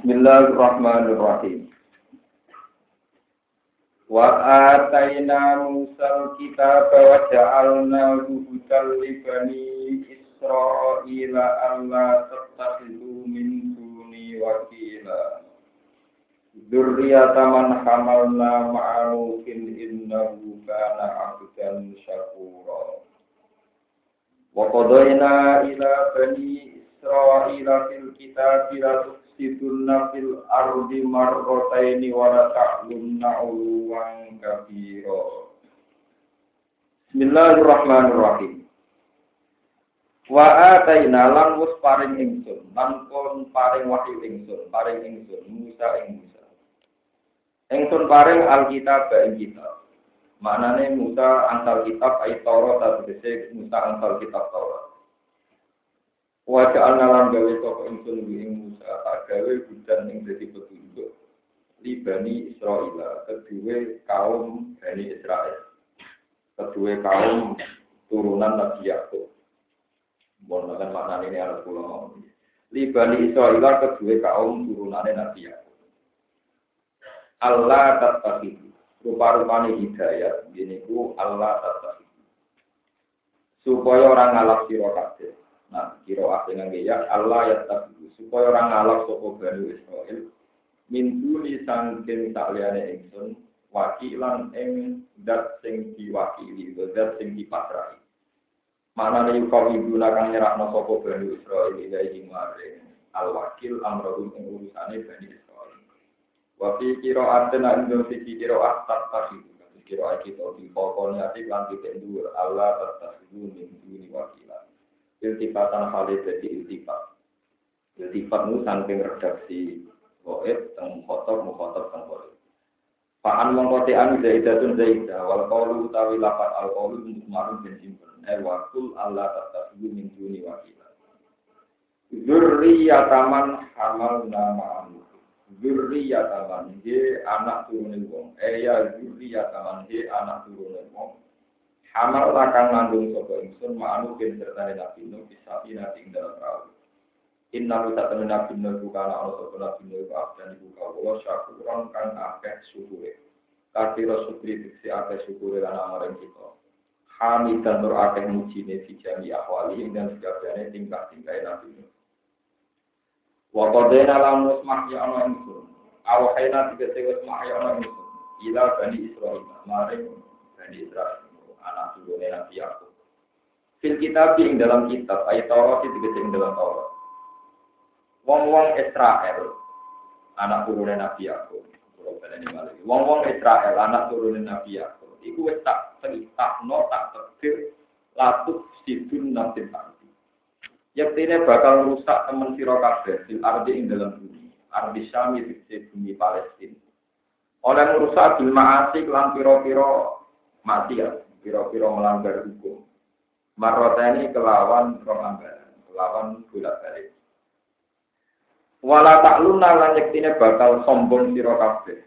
Bismillahirrahmanirrahim. Wa atayna Musa kitab wa ja'alna hudan li Israila alla tattakhidhu min duni wakila. Dzurriyyata man hamalna ma'a Nuhin innahu kana 'abdan syakura. Wa qadayna ila bani Israila fil kitabi la tufsidunna fil ardi marrataini wa la ta'lunna 'uluwan kabira. Bismillahirrahmanirrahim. Wa ataina lan paring ingsun, lan paring wahyu ingsun, paring ingsun Musa ing Musa. Ingsun paring alkitab ing kitab. Maknane Musa antal kitab ayat Taurat tegese Musa antal kitab Taurat. Wajah analan gawe toko ingsun ing Musa tak gawe hujan ing dadi petunjuk li Bani Israel kedua kaum Bani Israel kedua kaum turunan Nabi Yakub Mohon makan makna ini alat pulau li Bani Israel kedua kaum turunan Nabi Yakub Allah tatahidu rupa-rupanya hidayat ini ku Allah tatahidu supaya orang ngalap siro Nah, kira dengan ya Allah ya tabu supaya orang ngalap soko Bani Israel mintuli sangking tak liane ingsun wakilan ing dat sing diwakili dat sing dipasrahi. Mana nih kau ibu nakang nyerah no soko Bani Israel ilahi maring al wakil amrohum ing urusane Bani wafi kiro adena indo siki kiro astat tahidu kiro kita di pokoknya ati lan ditendur Allah tertahidu min duni wakilan iltifatan halid jadi iltifat. Iltifat itu saking redaksi goib, teng khotob, mukhotob, teng goib. Fa'an mengkoti anu zaidatun zaidah, wal qawlu utawi lafat al qawlu marun bin simpen. Eh wakul Allah tatasibu min duni wakila. Zurriyataman hamal nama anu. Zurriyataman, he anak turunin wong. Eh ya zurriyataman, he anak turunin wong. Hamal akan nanggung sopo ingsun ma'anu bin sertane nabi nuh bisa nabi ing dalam perahu. Inna lu temen nabi nuh bukan ana sopo nabi nuh abdan ibu kawula syakuran kang akeh syukure. Kasira syukri diksi akeh syukure lan amareng kita. Hamid dan nur akeh mujine fi jami ahwali dan sekaliane tingkah-tingkah nabi nuh. Wa qadena lam musmah ya ana ingsun. Awhayna tiga sewa semah ya ana ingsun. Ila bani Israel maring bani Israel anak turune Nabi Yakub. Fil kitab ing dalam kitab ayat Taurat itu ing dalam Taurat. Wong-wong Israel anak turune Nabi Yakub. Wong-wong Israel anak turune Nabi Yakub. Iku wis tak no tak tekir latuk sidun arti. Yaktine bakal rusak temen sira kabeh fil ardi ing dalam bumi. Ardi Syami di bumi Palestina. Oleh merusak bil ma'asi lan pira-pira maksiat piro-piro melanggar hukum. Maroteni kelawan pelanggaran, kelawan bolak balik. Wala takluna lan yektine bakal sombong sira kabeh.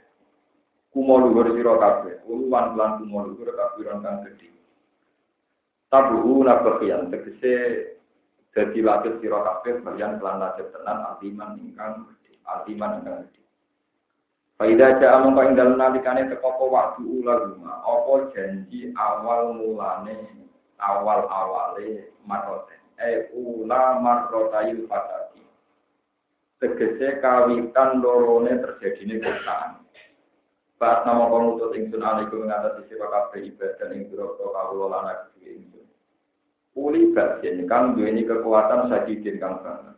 Kumo luhur sira uluwan lan kumo luhur kafiran kang gedhe. Tabuhu nabahian tegese dadi latih sira kabeh kalian kelan latih tenan altiman ingkang altiman ingkang gedhe. Faida ja amung ing dalem nalikane teko apa waktu apa janji awal mulane awal awale marote. Eh ula marotayil fatati. Tegese kawitan lorone terjadine kesalahan. Pas nama pengutut ingsun alaikum mengatasi sira kabeh ibadah ing pira-pira kawula lan aku ingsun. Uli basin kang duweni kekuatan sadidin kang banget.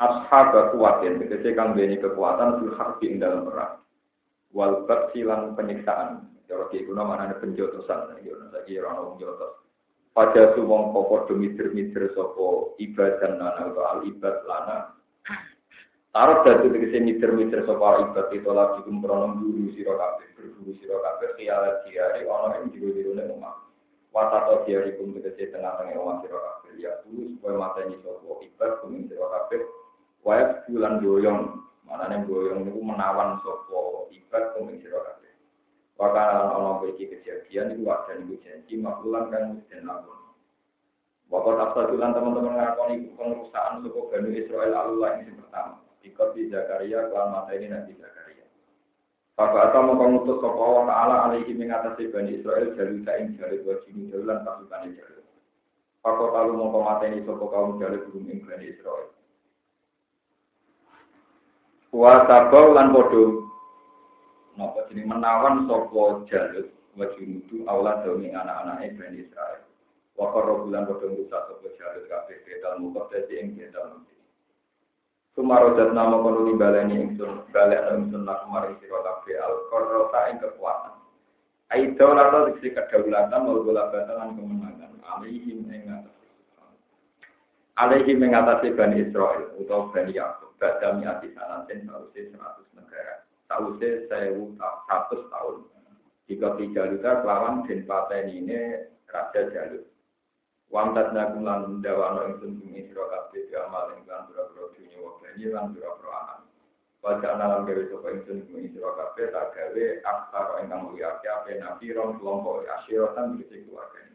ashab kekuatan, tegese kang duweni kekuatan fil harbi dalam perang. Wal silang penyiksaan. Cara ki kuna manane penjotosan, ya ono saiki ora ono. Pada su wong pokok mitir-mitir sapa ibadah lana atau al ibad lana. Taruh dadu tegese mitir-mitir sapa ibad itu lagi kumprono guru sira kabeh, berburu sira kabeh khiyalat diari ono ing jero-jerone omah. Wasato diari kum tegese tengah-tengah omah sira kabeh. Ya dulu supaya mateni sapa ibad kum sira kabeh Wayat bulan goyong, mana nih goyong itu menawan sopo ibad kuming siro kabeh. Bahkan ono iki kejadian itu wajan iku janji maklulan kan den lakon. Bapak Tafsadulan teman-teman ngakoni pengurusan suku Bani Israel Allah yang pertama. Ikut di Zakaria, kelan ini Nabi Zakaria. Bapak atau mau pengutus sopa Allah Ta'ala alaihi mengatasi Bani Israel jalur kain jalur wajib jalulan pasukan jalur. Bapak kalau mau pemateni sopa kaum jalur burung ing Bani Israel. Wa tabau lan podo Napa jadi menawan sopo jalur wajib itu Allah demi anak-anaknya Bani Israel. Wakar bulan pada rusak sopo jalur kabeh bedal mukot dadi ing bedal mukot. Sumarodat nama kono nimbalani ingsun balik ingsun nak kemarin sira kabeh al qarrota ing kekuatan. Aida lata diksi kedaulatan mau bola batalan kemenangan alaihim ing atas. Alaihim ing Bani Israel utawa Bani Yakub badami ati sanaten sausé 100 negara. Sausé 1100 tahun. Jika tiga luka kelawan den pateni ini Raja Jalur. Wamtat nakum lan dawano ingsun bumi sira kabeh di amal ing lan pira-pira dunya wa bani lan pira-pira anak. Wajah nalam gawe tak gawe aksar ingkang mulia ape nabi ron kelompok asyiratan iki keluarga.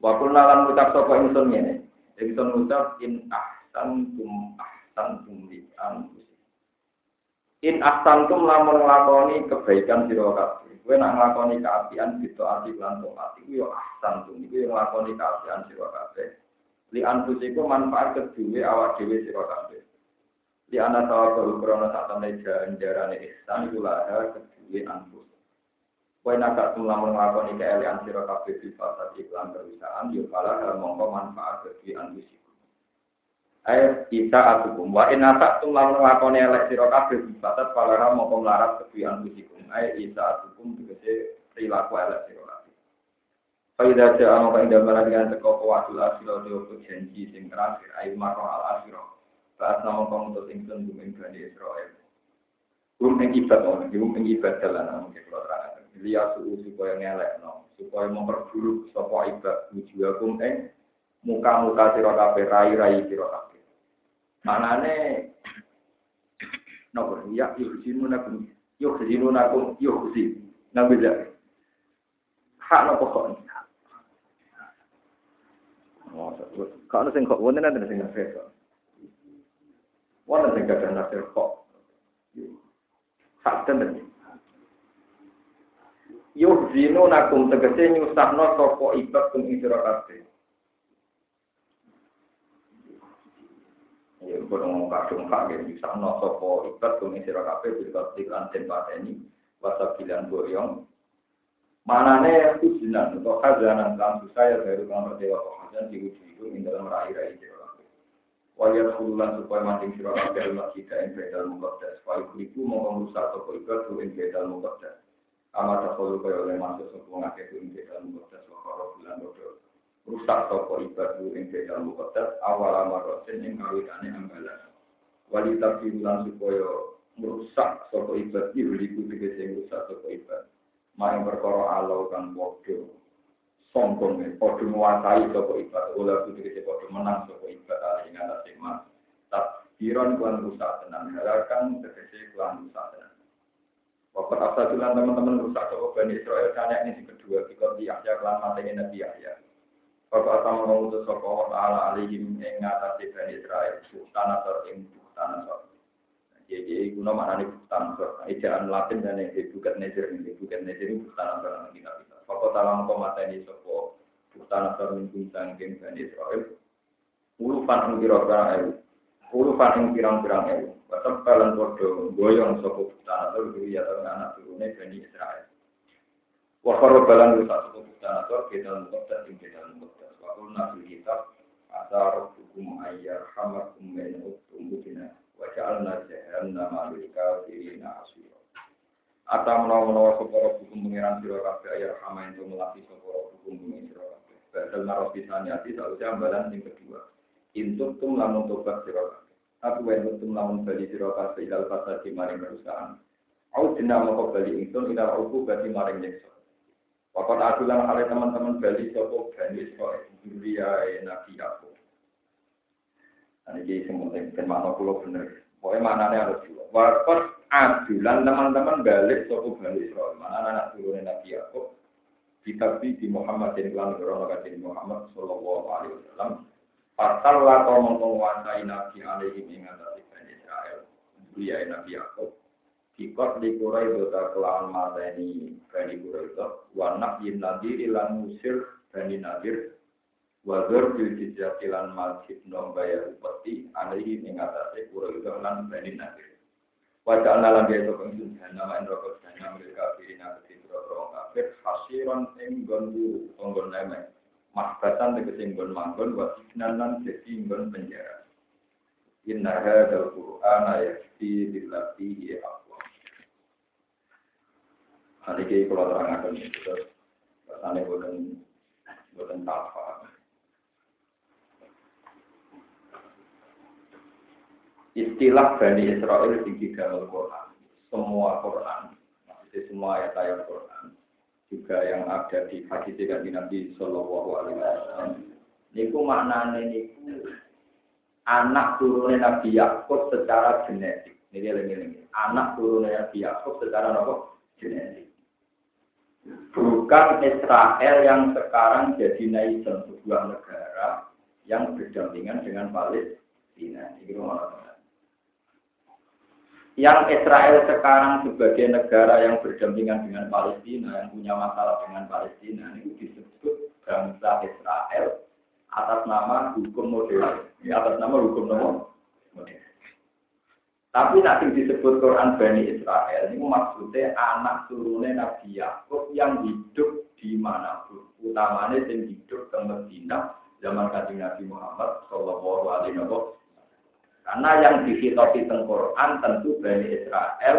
Wa kulna lan ucap sapa ingsun ngene. Ingsun ucap in ahsan tum ahsan tum li In ahsan lamun kebaikan sira kabeh Kue nak ngelakoni keapian gitu ati lan tomat iku yo ahsan tuh iku yo ngelakoni keapian sira kabeh. Li anfusiku manfaat kedue awak dhewe sira kabeh. Li ana sawab krana sak temne janjarane ihsan iku laha kedue anfus. Kue nak gak lamun ngelakoni keelian sira kabeh fasad iklan perusahaan yo kalah mongko manfaat kedue anfusiku. Ayo kita atukum wa in atak tum lamun nglakoni elek sira kabeh batat palara mongko melarat kedue anfusikum. Ayo kita atukum tegese perilaku elek sira kabeh. Faida ja'a mongko ing dalem dengan teko kuwatul asiro dhewe janji sing terakhir ayo maro al asiro. Bahas nama komutus ingsun bumi Bani Israel. Bum ing ibad ono, bum ing ibad dalan mungkin kalau terang. Liya suhu supaya ngelek no, supaya memperburuk sapa ibad wujuhakum ing muka-muka sira kabeh rai-rai sira kabeh. Manane nopo ya yuhsinu nakum yuhsinu nakum yuhsin. Nabi jak. Hak nopo kok. Kau ada sing kok wonten ada sing nafsu. Wonten sing kadang nafsu kok. Hak tenan. Yuhsinu nakum tegese nyusahno sapa ibad kum isra kabeh. Ya, gue ngomong kadung hak ya, bisa no sopo ibat kumi sira kafe bila tiklan den pateni, wasa pilihan boyong. Mana nih ujinan atau kazanan kan susah ya baru kan berdewa kehadiran di ujung itu di dalam rai-rai kafe. Wajah kululan supaya mancing sira kafe masjid yang bedal mukaddas. Wajah kuliku mau merusak sopo ibat tuh yang bedal mukaddas. Amat tak perlu oleh masuk sopo ngake tuh yang bedal mukaddas. Wakaro bulan bodoh rusak toko ibadu ing bedal mukodas awal amarosin ing kawitane ambalan wali tabirulan supaya merusak toko ibad ibuliku tegese rusak toko ibad maing perkara alau kan podo sombong ya podo menguasai toko ibad oleh itu tegese podo menang toko ibad ali ing atas mas. Takbiran kuan rusak tenan. Halakan tegese kuan rusak tenan. Waktu asal teman-teman rusak toko Bani Israel karena ini kedua, jika di Yahya kelan matanya Nabi Yahya. Bapak akan mengutus sopa wa ta'ala alihim ing ngatasi Bani Israel Buktan atau ing buktan atau Jadi guna mana nih buktan atau Ejaan Latin dan yang bukan nezer ini Bukan nezer ini buktan atau yang kita bisa. Bapak ta'ala mengkomata ini sopa Buktan atau ing buktan ing Bani Israel Ulufan ing kira-kira ewu. Ulufan ing pirang-pirang ewu. Bapak kalian bodoh goyong sopa buktan atau Duri atau anak turunnya Bani Israel Wakar balan sopa buktan atau Kita mengkotak ing kita mengkotak Kulna fil kitab Asa rabbukum ayyar hamakum min uttum bukina Wa ja'alna jahannama lil kafirina asira. Ata menawa-menawa sapa rabbukum pengiran sira kabeh ayyar hama ento melati sapa rabbukum pengiran sira kabeh. Badal naroh bisani ati sausé ambalan sing kedua. Intut tum lamun tobat sira kabeh. Aku wa tum lamun bali sira kabeh ilal fasadi maring perusahaan Au dinama kau bali ingsun ilal uku bati maring nyeksa Waktu aku lang hal teman-teman Bali sopo Bani Israel Duria Nabi aku. Ini yang penting, dan makna pulau bener. Pokoknya maknanya harus dua. Wakot adulan teman-teman balik sopo balik Israel. Mana anak turunnya Nabi Yakub. Kitab di Muhammad dan Corona di Muhammad Sallallahu Alaihi Wasallam. Pasal lah kau menguasai Nabi alaihi mengatasi Bani Israel. Dia Nabi Yakub. Kikot di Quraisy dota kelawan mata ini Bani Quraisy. Wanak yin nadir ilan musir Bani Nadir. Wazir bil jizatilan masjid nombaya upeti alaihi mengatasi Quraisy lan Bani Nadir. Wajah anak lagi itu pengsun nama rokok sana mereka yang ketiga orang kafir hasiran enggon guru enggon nemek makbatan tegesi enggon manggon wasifnan lan jadi enggon penjara. Inna hadal Qur'an ayati dilati Allah. Hari ini kalau terangkan itu, rasanya bukan bukan apa. istilah Bani Israel di dalam Quran. Semua Quran, maksudnya semua ayat-ayat Quran, juga yang ada di hadis dari Nabi Shallallahu Alaihi Wasallam. Niku maknanya niku anak turunnya Nabi Yakub secara genetik. Ini lagi Anak turunnya Nabi Yakub secara apa? Genetik. Bukan Israel yang sekarang jadi nation sebuah negara yang berdampingan dengan Palestina. Ini yang Israel sekarang sebagai negara yang berdampingan dengan Palestina, yang punya masalah dengan Palestina, itu disebut bangsa Israel atas nama hukum modern, atas nama hukum modern. Tapi nanti disebut Quran Bani Israel ini maksudnya anak turunnya Nabi Yakub yang hidup di mana pun, utamanya yang hidup di Medina zaman kajian Nabi Muhammad Shallallahu Alaihi Wasallam karena yang dihitopi teng Quran tentu Bani Israel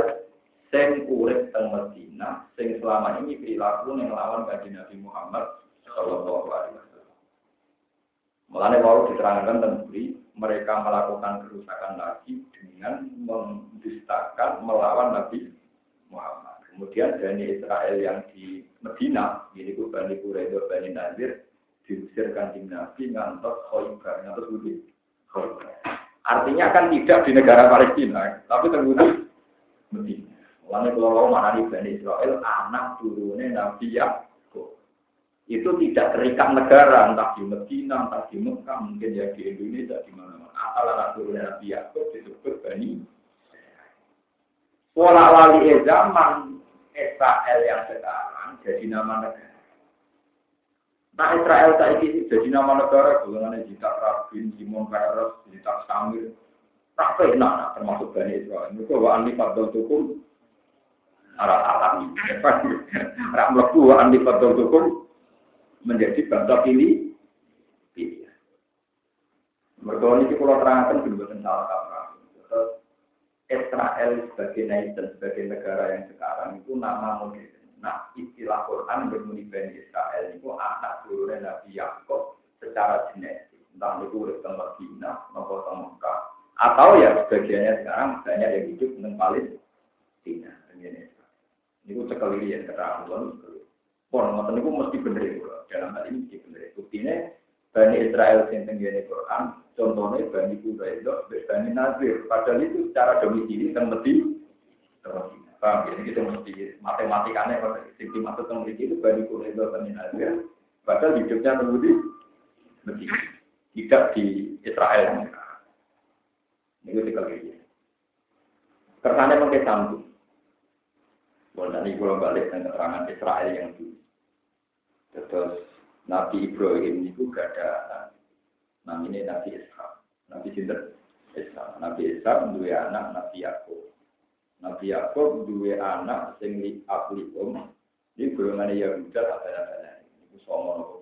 sing urip teng Medina, sing selama ini perilaku yang lawan bagi Nabi Muhammad Shallallahu Alaihi Wasallam. Mulanya baru diterangkan tentang mereka melakukan kerusakan lagi dengan mendustakan melawan Nabi Muhammad. Kemudian Bani Israel yang di Medina, ini ku Bani Quraidah, Bani Nadir, diusir kanjeng Nabi ngantos Khoibar, ngantos Budi. Artinya kan tidak di negara Palestina, tapi terbukti Medina. Mulanya kalau mana di Bani Israel, anak turunnya Nabi Yakub. Itu tidak terikat negara, entah di Medina, entah di Mekah, mungkin ya di Indonesia, di mana-mana. Asal anak turunnya Nabi Yakub disebut Bani Pola wali zaman Israel yang sekarang jadi nama negara. Nah Israel saat ini jadi nama negara, golongannya Jita Rabin, Simon Peres, Jita Samir, tak pernah termasuk Bani Israel. Itu wa andi fadl tukum arah alam. Rak melebu wa andi fadl tukum menjadi bangsa pilih. Pilih. Mereka ini kalau terangkan belum salah kaprah. Israel sebagai nation, sebagai negara yang sekarang itu nama modern. Nah, istilah Quran bermuni Bani Israel itu anak turunnya Nabi Yakub secara genetik. Entah itu Madinah, nopo teng Mekah, atau ya sebagiannya sekarang banyak yang hidup dengan Palestina. Ini itu sekali ya keterangan Pon ngoten niku mesti itu. Dalam hal ini mesti bener. Buktinya Bani Israel yang tenggene Quran, contohnya Bani Quraidah, Bani Nazir. Padahal itu secara domisili teng Medina. Paham ya? Itu mesti matematikanya, sing dimaksud yang itu bani kuraido bani Nazir. Padahal hidupnya di Mesir. Tidak di Israel. Ini sekali lagi. Kersane mungkin sambung. Kalau nanti kalau balik dengan keterangan Israel yang dulu. Terus Nabi Ibrahim itu gak ada namanya Nabi Ishak. Nabi Sinter Ishak. Nabi Ishak dua anak Nabi Yakub. Nabi Yakub dua anak sing li aplikum. Ini golongan Yahuda ada-ada. Ini somo nopo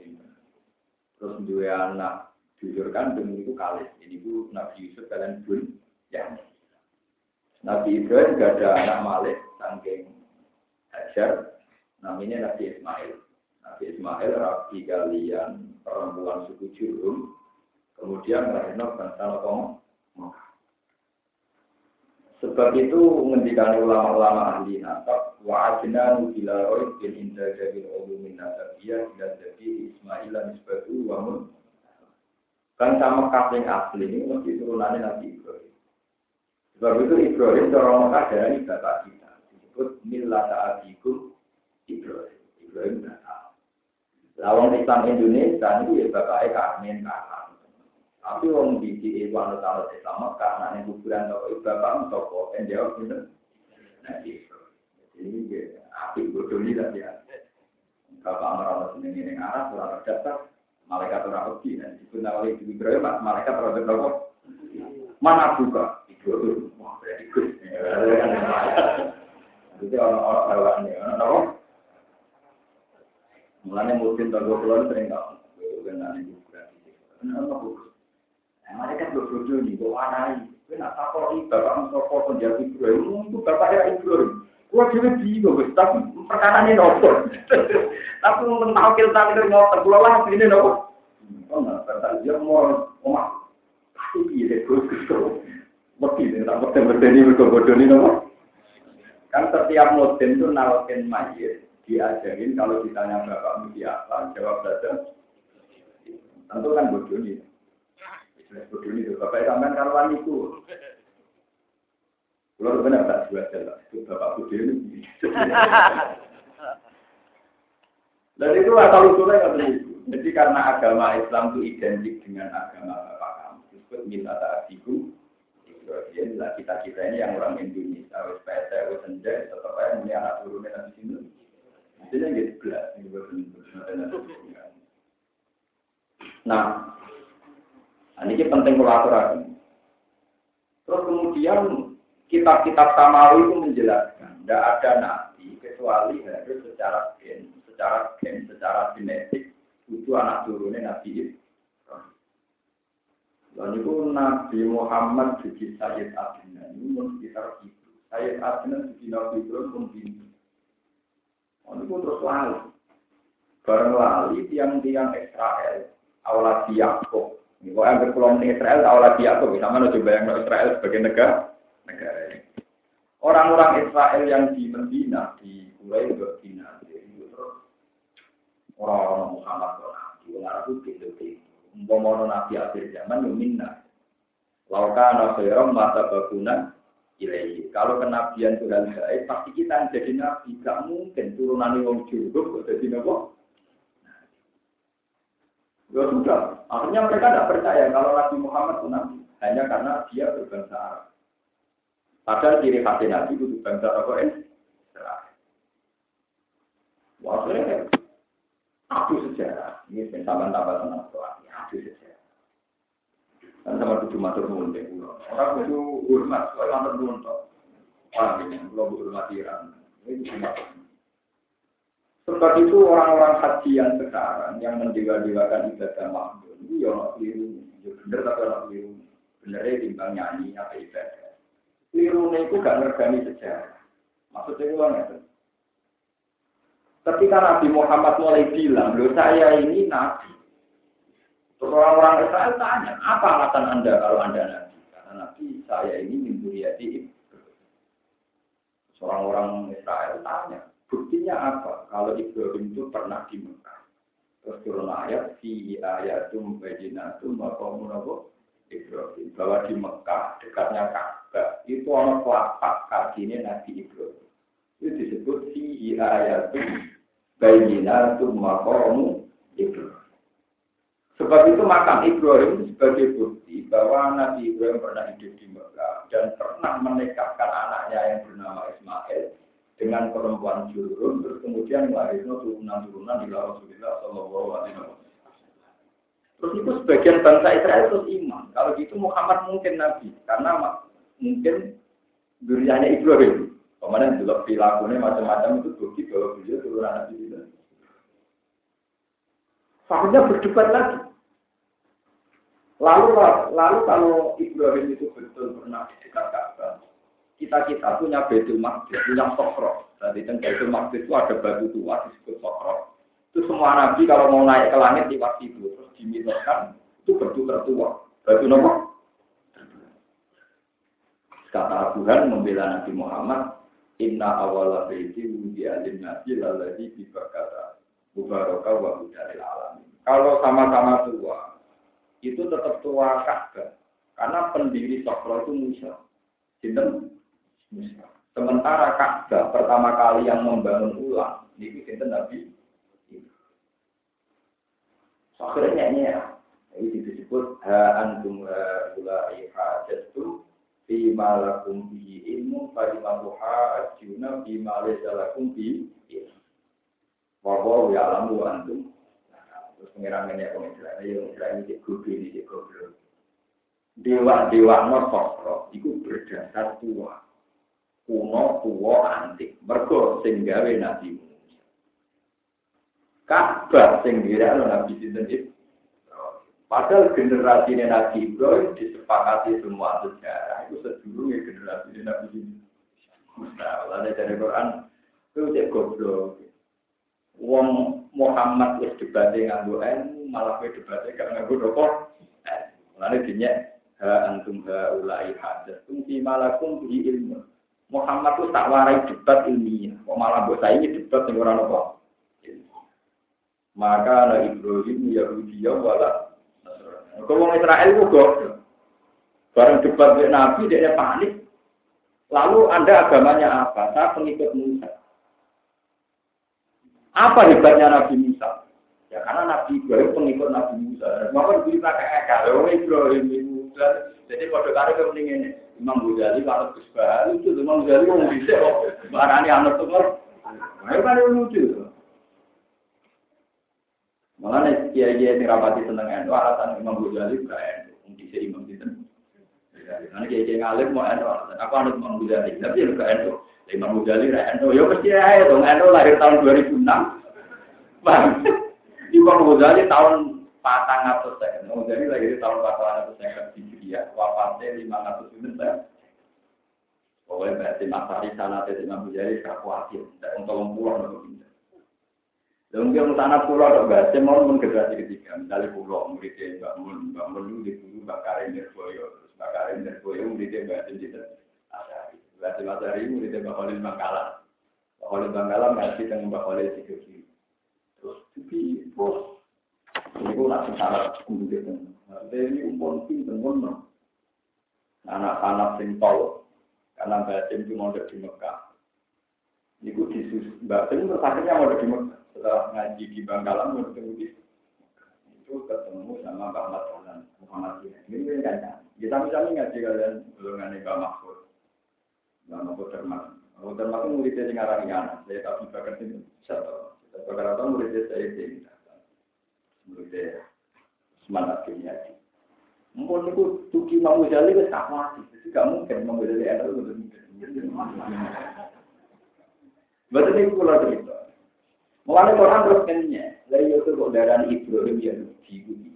Terus dua anak jujur demi itu kalis. Ini bu Nabi Yusuf kalian pun ya. Nabi Ibrahim gak ada anak Malik saking Hajar. Namanya Nabi Ismail. Nabi Ismail rapi kalian perempuan suku Jurum. Kemudian lahirnya bangsa Nopo Sebab itu menghentikan ulama-ulama ahli nasab wa ajna nubila roy bin inda jabil ulumin nasabiyah jadi Ismail nisbatu wa mun kan sama kasing asli ini mesti turunannya Nabi Ibrahim Sebab itu Ibrahim orang Mekah dari bapak kita. Disebut Millata Abikum Ibrahim. Ibrahim tahu. Lawang Islam Indonesia itu ya bapaknya Karmen kakak. Tapi orang di di Iwan Taala Islam karena ini kuburan toko bapak toko dan jawab gitu. Nah itu. Ini ya, api bodoh ini lah ya. Bapak merawat sendiri yang arah, orang terdaftar, malaikat orang pergi, dan disebut nawali di Ibrahim, malaikat orang terdaftar. Mana buka? Ibrahim. Wah, berarti gus. Itu orang-orang bawaannya. Mulanya mungkin tahun dua sering ini berarti. Kenapa bagus? Mereka nih, bawa anai. Kena takut bapak Mustafa penjaga Ibrahim, itu bapak ya. Gua juga bingung, tapi perkara ini nopo. Tapi untuk tahu kita ini nopo, gua lah ini nopo. Oh, kata dia mau omah. Pasti dia. Mesti dia tak mesti berdeni berbodoh ini nopo. Kan setiap musim itu nawakin mayit diajarin kalau ditanya bapak mesti apa, jawab saja. Tentu kan bodoh ini. Bodoh ini, bapak sampean karuan itu. Kalau benar tak dua jalan, itu bapak bodoh ini. Dan itu asal usulnya kan begitu. Jadi karena agama Islam itu identik dengan agama bapak kamu, disebut minta taatiku. Lah kita kita ini yang orang Indonesia, wes PT, wes senja, tetap aja ini anak turunnya di sini. Jadi gitu belas, Nah, ini penting kolaborasi. Terus kemudian kitab-kitab Samawi itu menjelaskan, tidak ada nabi kecuali harus secara gen, secara gen, secara genetik itu anak turunnya nabi Dan itu Nabi Muhammad jadi Sayyid Adnan ini sekitar itu. Sayyid Adnan jadi Nabi Ibrahim pun. Itu terus lali. Bareng lali tiang-tiang Israel, awal Yaakub. Ini kok yang berpulang Israel, awal Yaakub. Sama lo coba yang Israel sebagai negara. negara ini. Orang-orang Israel yang di Medina, di Mulai Medina, itu terus orang-orang Muhammad Nabi, orang itu gitu. Umpama Nabi akhir zaman, yo minna. Lauka khairam mata baguna ilahi. Kalau kenabian itu hal baik, pasti kita jadi nabi. Gak mungkin turunan wong juruk kok jadi nabi. Ya sudah, akhirnya mereka tidak percaya kalau Nabi Muhammad itu nabi. Hanya karena dia berbangsa Arab. Padahal ciri khas nabi itu berbangsa Arab. Eh, Wah, aku sejarah. Ini tambah-tambah tentang soal. Adu sejarah. Dan sama tujuh matur nuwun deh Orang itu hormat, soalnya matur nuwun toh. Wah, ini kalau hormat Iran. Ini cuma Sebab itu orang-orang haji yang sekarang yang mendewa-dewakan ibadah makhluk itu ya orang keliru. Ya bener tapi orang keliru. Benernya timbang nyanyi apa ibadah. Keliru itu gak ngergani sejarah. Maksudnya itu ngerti. Ketika Nabi Muhammad mulai bilang, loh saya ini Nabi. Orang-orang Israel tanya, apa alasan Anda kalau Anda Nabi? Karena Nabi saya ini mimpiati Orang-orang Israel tanya, buktinya apa kalau Ibrahim itu pernah di Mekah? Terus turun ayat, si ayatum bajinatum maqamun apa? Ibrahim. Bahwa di Mekah, dekatnya Ka'bah, itu orang kelapak kakinya Nabi Ibrahim. Itu disebut si ayatum bajinatum maqamun Ibrahim. Sebab itu makam Ibrahim itu sebagai bukti bahwa Nabi Ibrahim pernah hidup di Mekah dan pernah menikahkan anaknya yang bernama Ismail dengan perempuan jurun, terus kemudian melahirkan turunan-turunan di Rasulullah Shallallahu Alaihi Wasallam. Terus itu sebagian bangsa Israel terus iman. Kalau gitu Muhammad mungkin Nabi, karena mungkin duriannya Ibrahim. Kemudian juga perilakunya macam-macam itu bukti bahwa beliau turunan Nabi. Akhirnya berdebat lagi. Lalu lalu kalau Ibrahim itu betul pernah di dekat Ka'bah, kita kita punya Baitul Maqdis, punya Sokro. Tadi kan Baitul Maqdis itu ada batu tua disebut Sokro. Itu semua nabi kalau mau naik ke langit di waktu itu terus dimintakan itu batu tertua. Batu nopo? Kata Tuhan membela Nabi Muhammad, Inna awala baiti wudi alim nabi laladi bibakata mubaraka wa hudaril alamin. Kalau sama-sama tua, itu tetap tua Ka'bah. Karena pendiri Sokro itu Musa. Sinten Musa. Sementara Ka'bah pertama kali yang membangun ulang itu sinten Nabi Akhirnya ya, ini disebut ha antum ulai hajatu fi malakum bi ilmu fa lima ajuna fi lakum bi wa wa ya'lamu antum terus pengiran ini aku Israel yang Israel ini gobi ini goblok dewa dewa nosokro itu berdasar tua. Kuno tua antik. Mergo sing gawe nabi Ka'bah sing dira nabi sinten Padahal generasi Nabi Ibrahim disepakati semua sejarah. Itu sedulurnya generasi Nabi Musa. Lalu dari Quran itu cek goblok. Wong Muhammad wis debate nganggo ilmu, malah kowe debate gak nganggo dokor. Lalu dinya ha antum ha ulai hadatsum fi malakum bi ilmu. Muhammad tuh tak warai debat ilmiah, kok malah mbok saiki debat sing ora nopo. Maka la Ibrahim Yahudi wala Kalau Israel itu goblok. Bareng debat dengan Nabi, dia panik. Lalu Anda agamanya apa? Saya pengikut Musa. Apa hebatnya Nabi Musa? Ya karena Nabi Ibrahim pengikut Nabi Musa. Maka diberi pakai eka. Kalau Ibrahim Musa. Jadi pada kali kepentingan ini. Imam Ghazali, kalau Gus itu Imam Ghazali mau bisa kok. Barani anak tuh. Nah, kan lucu. Malah nih kiai kiai ini rapati endo, alasan Imam Ghazali bukan endo, mungkin si Imam itu. Karena kiai kiai ngalim mau endo, alasan aku anut Imam Ghazali, tapi ya bukan endo. Imam Ghazali ra endo, ya pasti aja dong endo lahir tahun 2006. Bang, Imam Ghazali tahun patang atau saya, Imam Ghazali lahir tahun patang atau saya Hijriah, wafatnya lima ratus sembilan. Pokoknya berarti masari sana Imam Ghazali khawatir, untuk pulang untuk pindah. Mungkin tanah pulau atau bahasa mau pun generasi ketiga, misalnya pulau muridnya Mbak Mun, Mbak Mun di dulu Mbak Karim Nirboyo, terus Mbak Karim Nirboyo muridnya Mbak Cinta Cinta Asari muridnya Mbak Khalil Bangkala, Mbak Khalil Bangkala ngaji dengan Mbak Khalil Sidoki, terus tapi bos, ini pun nak salah guru gitu, maksudnya ini umpon pinter ngono, anak-anak sing tol, karena Cinta cuma di Mekah, Iku disus, Mbak Cinta akhirnya mau di Mekah. Setelah ngaji di Bangkalan mau di itu ketemu sama Mbak Mat Muhammad ini kan kan ya tapi kami ngaji kalian golongan Mbak Mahfud Mahfud Termak Mahfud Termak itu muridnya yang ngarang saya tahu bakar itu. Satu kita bakar apa muridnya saya muridnya semangat kimia Mungkin itu tuki mau jadi ke tak mati, jadi gak mungkin mau jadi ada itu mungkin. Betul itu kalau cerita. Mulai Quran terus kenyanya, dari itu kok darah Ibrahim yang Yahudi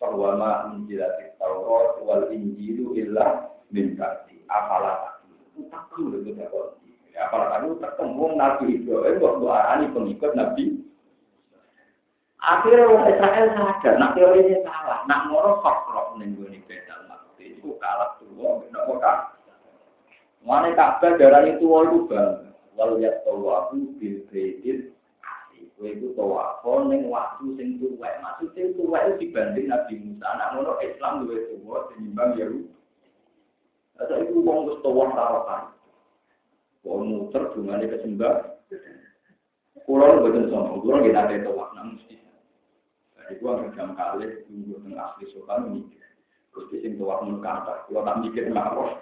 bahwa ma menjilati Taurat wal Injilu illa min apalah takut itu dapat apalah kamu ketemu Nabi Ibrahim kok arani pengikut Nabi Akhirnya orang Israel sadar, nak teorinya salah, nak moro fakro nengguni bedal mati itu kalah tua, benar kok Mana kabar darah itu walu bang, walau ya tawabu bil bedil Kowe iku tawafo ning waktu sing tuwek. Maksude tuwek dibanding Nabi Musa. Anak ngono Islam luwih tuwa tinimbang Yahudi. Ada itu wong wis tawaf tarakan. Wong muter dungane kesembah. Kulo mboten sombong, kulo nggih nate tawaf nang mesti. Jadi gua jam kali tunggu teng asli sokan mikir. Terus sing tawaf mun kata, kulo tak mikir ngapa.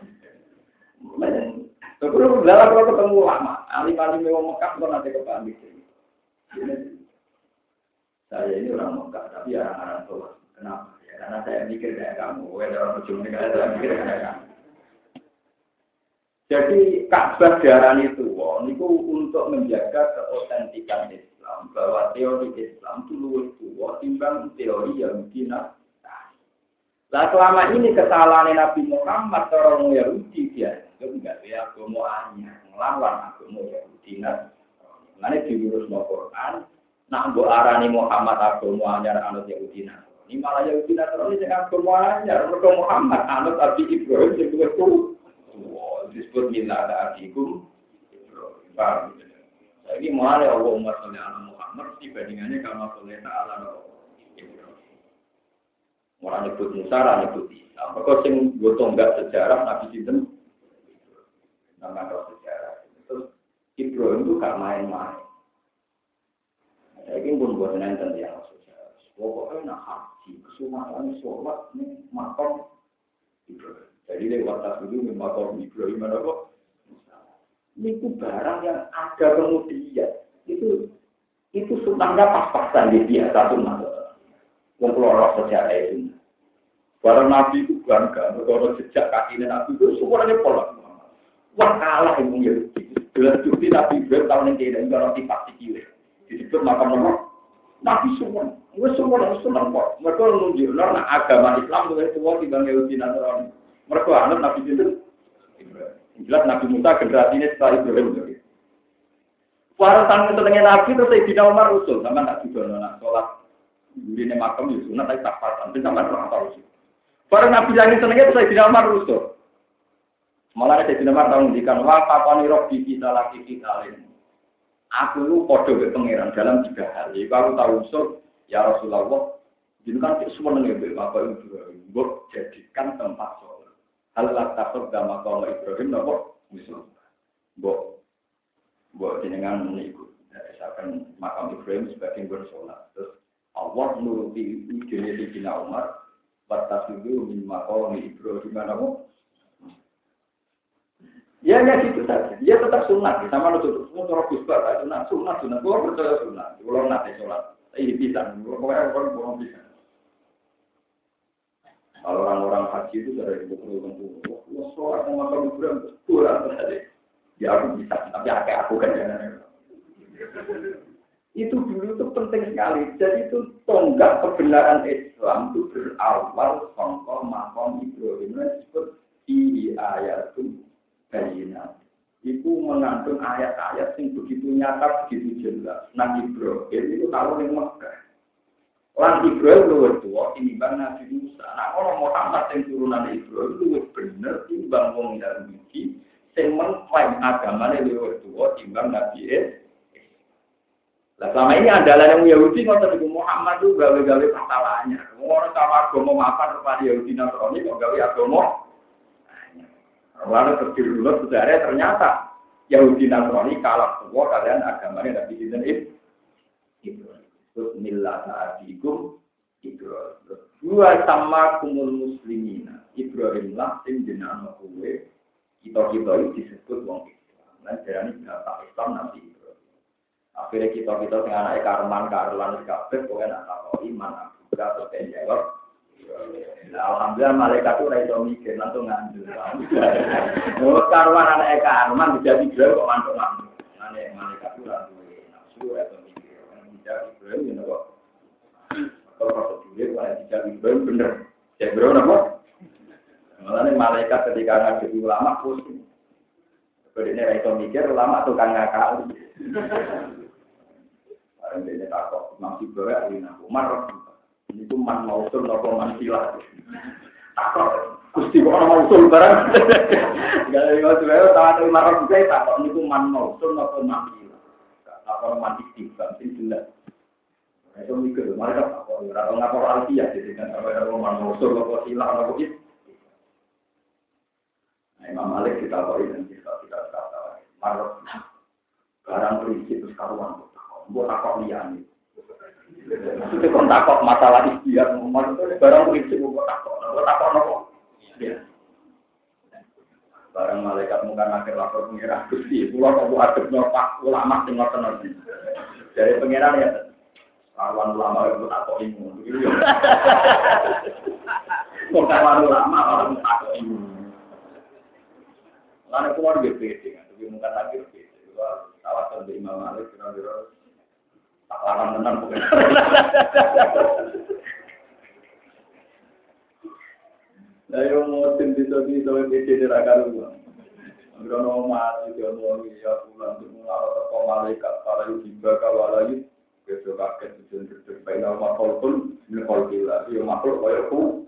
Terus dalam ketemu lama, alim-alim wong Mekah kok nanti kepamit. Saya ini orang Mekah, tapi orang-orang tua. Kenapa? Ya, karena saya mikir kayak kamu. Ada orang ujung negara saya mikir kayak kamu. Jadi Ka'bah darah itu, itu untuk menjaga keotentikan Islam, bahwa teori Islam itu luwih tua timbang teori yang Nah, selama ini kesalahan Nabi Muhammad orang Yahudi dia itu enggak ya agama anyar, melawan agama Yahudi. Nanti diurus no Quran, nak bu arani Muhammad agama anyar anut Yahudi Ini malah Yahudi Nasrani sing agama anyar, mereka Muhammad anut Abi Ibrahim sing duwe ku. Disebut minta ada Ibrahim. Paham? Jadi mulai Allah umat oleh anak Muhammad dibandingannya kama soleh ta'ala Ibrahim. Mulai nyebut Musa, nyebut Isa. Mereka sing gotong enggak sejarah Nabi Sinten nama sejarah. Terus Ibrahim itu gak main-main. Saya ingin pun buat nonton dia sejarah. Pokoknya nak haji, kesumaran sholat makam Ibrahim. Jadi lewat tas dulu makam Ibrahim mana kok? Ini barang yang ada kemudian itu itu sunnahnya pas-pasan di biasa sunnah. Wong keluar sejarah itu. Barang Nabi itu bangga, kalau sejak kaki Nabi itu semuanya pola. Wah kalah yang Yahudi. Jelas bukti Nabi Ibrahim tahun yang tidak ada roti pasti kiri. Disebut makam nomor. Nabi semua, gue semua harus senang kok. Mereka menunjuk, nah agama Islam itu semua tidak Yahudi Nasrani. Mereka anak Nabi itu. Jelas Nabi Musa ini setelah Ibrahim. Tanggung senengnya Nabi terus tidak Umar usul, sama juga nak sholat. Ini makam itu, sunat tapi tak pasang, tapi sama orang tahu sih. Barang Nabi lagi senengnya itu saya tidak Umar usul. Malah saya Umar tahu ngendikan, wah kapan roh di kita lagi kita lain. Aku lu podo ke pangeran dalam tiga hal. Jadi aku tahu usul, ya Rasulullah, jadi kan semua nengen bapak Ibrahim, buat jadikan tempat sholat. Hal lah takut sama kalau Ibrahim, nopo misal, buat buat jenengan meniku. Misalkan makam Ibrahim sebagai bersolat. Terus Allah nuruti ide di Cina Umar. Batas itu min makam Ibrahim mana Ya ya gitu saja. Dia tetap sunat. Sama nutup semua cara kusba sunat sunat sunat. Gua percaya sunat. Kalau nanti sholat. Ini bisa. Pokoknya orang orang bisa. Kalau orang-orang haji itu dari ibu ibu wah sholat sama makam Ibrahim kurang terjadi. Ya aku bisa, tapi akeh aku kan ya. Itu dulu itu penting sekali. Jadi itu tonggak kebenaran Islam itu berawal songkol makom Ibrahim disebut di ayat itu bayina. Itu mengandung ayat-ayat yang begitu nyata, begitu jelas. Nah Ibrahim itu kalau yang Mekah. Lan Ibrahim luwih tua tinimbang Nabi Musa. Nah, kalau Muhammad yang turunan Ibrahim luwih bener timbang wong Yahudi sing mengklaim agamanya lebih tua timbang Nabi Nah, selama ini andalan yang Yahudi ngotot ibu Muhammad itu gawe-gawe masalahnya. Orang sama agama maafan kepada Yahudi Nasrani kok gawe agama. Lalu terdiri dulu sebenarnya ternyata Yahudi Nasrani kalah semua kalian agamanya Nabi Sinten itu. Terus milah adikum Ibrahim. Dua sama kumul muslimina. Ibrahim lah sing jenama kuwe kita kita itu disebut wong Islam. Nah, jadi ini bapak Islam nanti itu. Akhirnya kita kita dengan anak karman karlan kabeh, pokoknya nak tahu iman juga atau jawab. Nah, alhamdulillah malaikat itu raiso mikir langsung ngambil. Menurut karuan anak karman bisa dijual kok mantuk mantuk. Anak malaikat itu langsung nafsu raiso Bisa Ibrahim ya. Kalau kalau tidak Ibrahim bener. Ibrahim? Malah malaikat ketika ngaji ulama pusing. Jadi ini raiso mikir ulama tukang ngakak. Barang dia takut masih bawa Alina Umar. Ini tuh man mausul nopo man silah. Takut. Gusti kok orang mausul barang. Gak ada yang sebenarnya tahu dari marah juga takut. Ini tuh man mausul nopo man silah. Takut man jelas. Itu mikir, mereka takut. Atau ngapor alfiah jadi kan. Kalau man mausul nopo silah nopo itu. Nah, Imam Malik kita tahu dan kita tidak kata marah barang prinsip karuan buat takok liane. Itu kan takok masalah ikhtiar, barang prinsip buat takok, buat takok nopo. Ya. Barang malaikat muka akhir lapor pengira gusti, pulau kok adep nyopak ulama sing ngoten. Dari pengiran ya, karuan ulama itu takok ilmu. Kok karuan ulama orang takok ilmu. Karena keluar BPD kan, tapi mungkin lagi BPD. Kawasan di Imam Malik, kira-kira tak larang tenang pokoknya. Nah, yang mau tim bisa bisa BPD di raga lu. Grono mati dia mau ya pulang ke malaikat para besok kaget tujuan terbaik nama kolpun ini kolpila dia makhluk kayak aku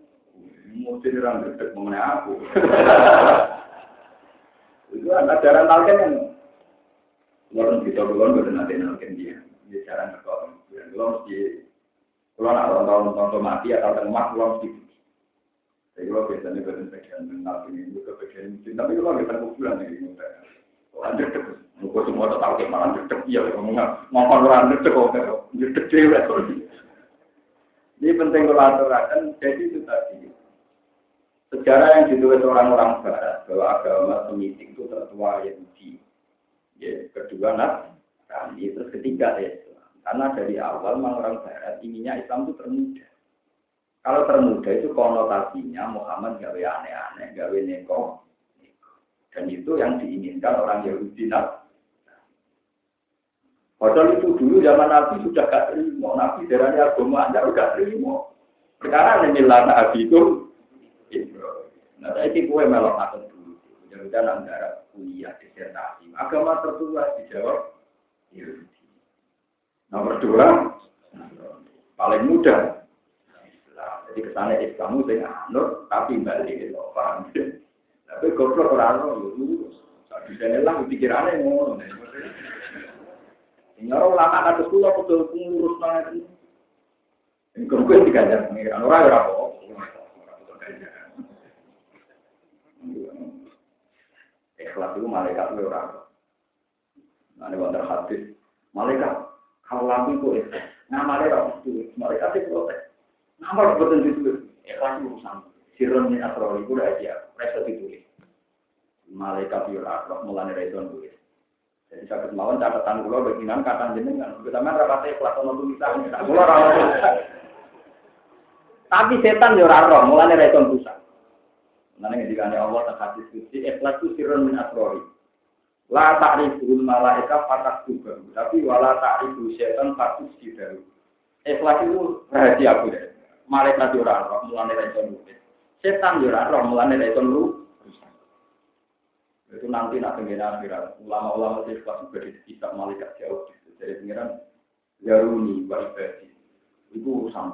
mesti dirang dekat mengenai aku. Itu ajaran talken yang Orang kita belum betul nanti nalken dia, dia cara ngekor. Kalau mesti, kalau nak tahun tahun mati atau tengah, kalau mesti. Jadi kalau biasanya badan bagian mental ini juga bagian mungkin, tapi kalau kita kuburan ini terus, muka semua tahu kayak malah cedek ya, ngomong orang cedek kok, cedek cewek. Ini penting kalau aturakan, jadi itu tadi. Sejarah yang ditulis orang-orang Barat bahwa agama Semitik itu tertua Yahudi. Ya, kedua kami terus ketiga Islam. Karena dari awal memang orang Barat inginnya Islam itu termuda. Kalau termuda itu konotasinya Muhammad gawe aneh-aneh, gawe neko. Dan itu yang diinginkan orang Yahudi nak. Padahal itu dulu zaman Nabi sudah gak terima. Nabi darahnya agama anda udah terima. Sekarang ini lana Nabi itu Nah, saya kue melok akan dulu. Mudah-mudahan antara kuliah disertasi. Agama tertua dijawab Yahudi. Nomor dua, paling mudah. Jadi ke sana Islam itu anur, tapi balik itu paham. Tapi goblok orang itu lurus. Bisa lah pikirannya ngono. Ini orang ulama kata sekolah betul pengurus nang itu. Ini pengiran orang ya apa? Ikhlas itu malaikat itu orang. Nah, ini wonder. Malaikat, kalau lampu itu ikhlas. Nah, malaikat itu, malaikat itu protes. Nama harus betul itu. Ikhlas itu urusan. Sirun itu. Malaikat itu orang, mulanya itu tulis. Jadi saya kemawan catatan kula bagian kata jenengan. Pertama rapatnya kelas ono tulisan. Kula ora Tapi setan yo ora roh, mulane ra iso pusat. Nanti ngendikane Allah tak hadis suci, ikhlas itu sirun min asrori. La ta'riful malaika fatak juga, tapi wala ta'rifu syaitan fatus sidaru. Ikhlas itu rahasia deh. Malaikat itu ora roh, mulane ra iso nulis. Setan yo ora roh, mulane ra iso Itu nanti nak pengen akhirat. Ulama-ulama ikhlas juga bisa malaikat jauh. Jadi pengiran Yaruni wa ibadi. Itu urusan.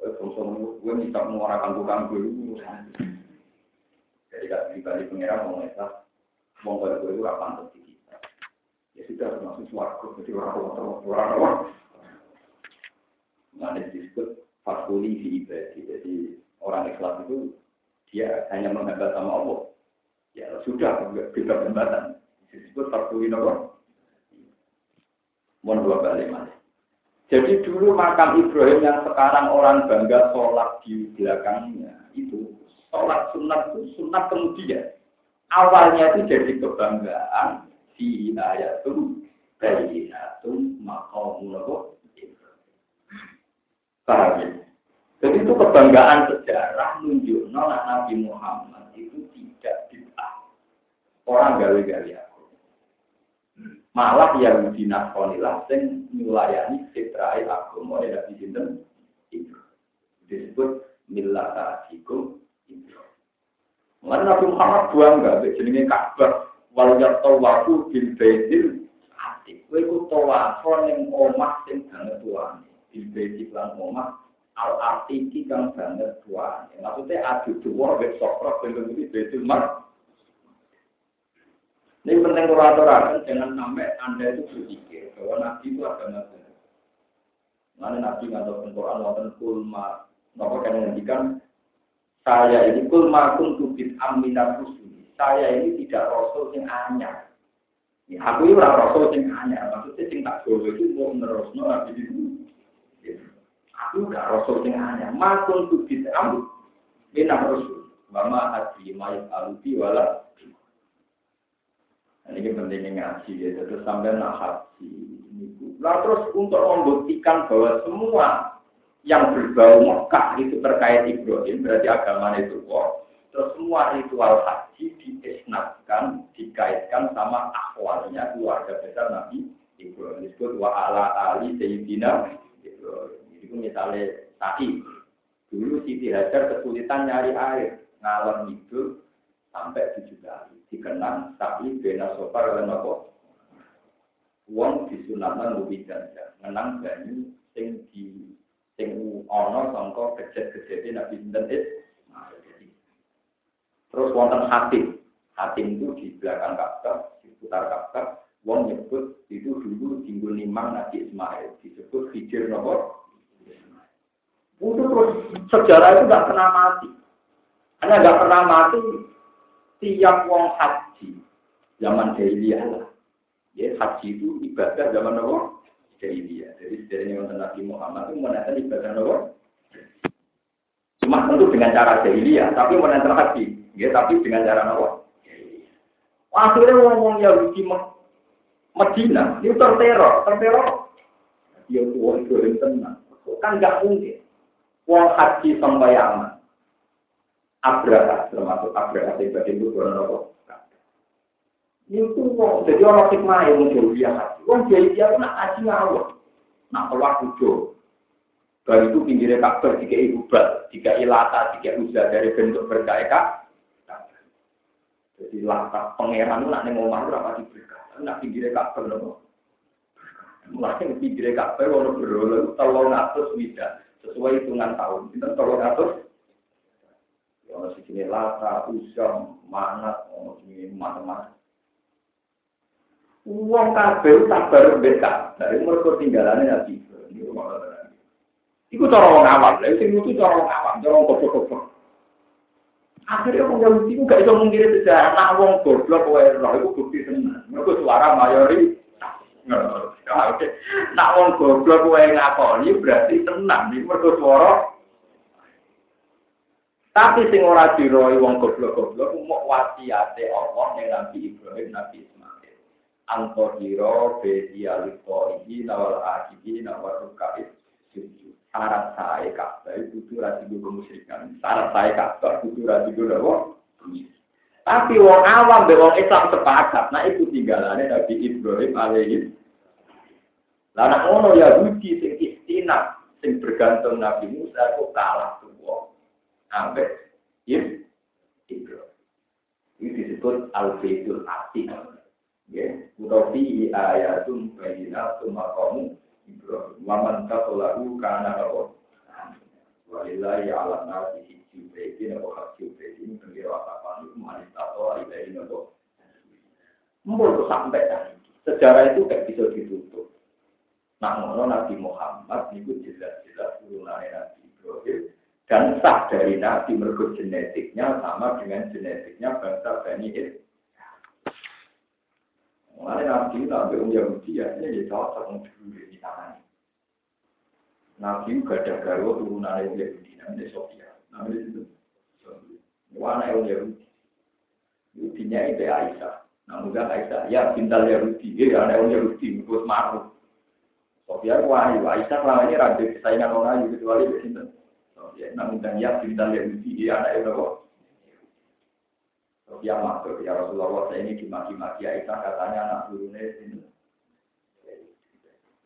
Kalau gue minta menguarakan bukan gue, itu urusan. Jadi kalau pribadi pengiran mau ngesah, mau pada gue itu apa di kita. Ya sudah termasuk suaraku, jadi orang-orang orang-orang. Nah, disebut fakuli fi ibadi. Jadi orang ikhlas itu dia hanya menghambat sama Allah. Ya sudah, bebas hambatan. Disebut fakuli nopo. Mohon balik mas. Jadi dulu makam Ibrahim yang sekarang orang bangga sholat di belakangnya itu sholat sunat itu sunat kemudian. Awalnya itu jadi kebanggaan si ayatum bayinatum maqamul Paham ya? Jadi itu kebanggaan sejarah menunjukkan Nabi Muhammad. Orang gawe-gawe aku. Malah yang di Nasronilah yang melayani fitrah agama yang Nabi Sinten itu. Disebut milah asikum Mulai Nabi Muhammad bangga, jenenge Ka'bah, wal yatawafu bil baitil atik. Kowe ku tawafo ning omah sing banget tuane. Bil baitil lan omah al atiki kang banget tuane. Maksudnya adu dua sokro ben iki baitul mar. Ini penting kuratoran, jangan sampai Anda itu berpikir bahwa Nabi itu benar. Mana Nabi nggak Quran, wonten kulma, nopo kan menghentikan saya ini kul makun tubit aminat rusuli. Saya ini tidak rasul yang anyar. Ya, aku ini orang rasul yang anyar. Maksudnya sing tak itu mau menerusno nabi itu. Ya, aku tidak rasul yang anyar. Makun tubit aminat rusul. Mama hati mayat aluti wala. Nah, ini pentingnya ngaji ya. Terus sampai nak hati. Nah terus untuk membuktikan bahwa semua yang berbau Mekah itu terkait Ibrahim, berarti agama itu kok. Terus semua ritual haji diisnatkan, dikaitkan sama akhwalnya keluarga besar Nabi Ibrahim. Disebut wa ala ali Sayyidina Ibrahim. Itu misalnya tadi, dulu Siti Hajar kesulitan nyari air, ngalor itu sampai tujuh kali. Dikenang tapi bena sopar dan apa? Uang disunatkan lebih ganja, menang banyu sing di sing ana sangka kejet-kejete Nabi sinten Terus wonten hati, hati itu di belakang Ka'bah, di putar Ka'bah, wong nyebut itu dulu tinggal nimang Nabi Ismail, disebut hijir nopo. Itu terus sejarah itu nggak pernah mati. Karena nggak pernah mati tiap wong haji zaman jahiliyah lah. Ya haji itu ibadah zaman apa? Jahiliyah. Jadi sejarahnya yang Nabi Muhammad itu menandakan ibadah apa? Cuma tentu dengan cara jahiliyah, tapi menandakan haji. Ya, tapi dengan cara apa? Akhirnya ngomong Yahudi Medina, itu terteror, terteror. Ya Tuhan itu yang tenang. Kan nggak mungkin. Wong haji sampai aman. Abraha termasuk Abraha sebagai itu apa? Itu wong jadi orang hikmah yang muncul dia haji. Wong jadi dia pun nak haji ngawur, nak keluar kujo. Baru itu pinggirnya kabar tiga ibu bal, tiga ilata, tiga usaha dari bentuk berkaya Jadi lata pangeran itu nak nengok omah berapa diberikan. Nak pinggirnya kabar nopo. Mulai pinggirnya kabar, kalau berulang telur ngatus wida sesuai hitungan tahun. Kita telur ngatus ono sini lata, usam, manat, ono sini macam-macam. Uang kabel sabar mereka dari mereka tinggalannya nabi. Ini rumah Iku cara wong awam, lha sing itu cara wong awam, cara wong goblok-goblok. Akhirnya wong Yahudi ku gak iso mungkiri sejarah, nak wong goblok wae roh iku bukti tenan. Mergo suara mayori Nak wong goblok wae ngakoni berarti tenang, iki mergo suara tapi sing ora diroi wong goblok-goblok mau wasiate Allah ning Nabi Ibrahim, Nabi Ismail. Anto diro bedi alito ini nawal akibi nawal rukait sujud. Syarat saya kabeh kudu ra digo kemusyrikan. Syarat saya kabeh kudu ra digo apa? Tapi wong awam be wong Islam sepakat, nah itu tinggalane Nabi Ibrahim alaihi Lah nek ngono Yahudi sing istinaf sing bergantung Nabi Musa kok kalah sampai ya itu ini disebut al-baitul atiq ya utawi ayatun bayyinatun maqamu Ibrahim wa man taqalahu kana lahu. Walillahi ala nasi hijju baitin wa hajju baitin kira apa itu manitato ilahi nabo Mbok sampai kan sejarah itu kayak bisa ditutup. Nah, ngono Nabi Muhammad itu jelas-jelas turunannya Nabi Ibrahim dan sah dari Nabi mergo genetiknya sama dengan genetiknya bangsa Bani Israel. Mulai Nabi Nabi Um Yahudi ya ini untuk dulu di tangan. Nabi juga ada garu turunan Yahudi namanya Sofia. Namanya itu. Wana Yahudi. Yahudinya itu Aisyah. Namun Aisyah ya pintal Yahudi. Ya Om Yahudi. Mengkut maru. Sofia wahyu. Aisyah selama ini rada kesayangan orang Yahudi kecuali di sini. Ya, namun dan ya bintang yang di anak itu kok. Ya maksud ya Rasulullah saya ini dimaki-maki Aisyah katanya anak turunnya ini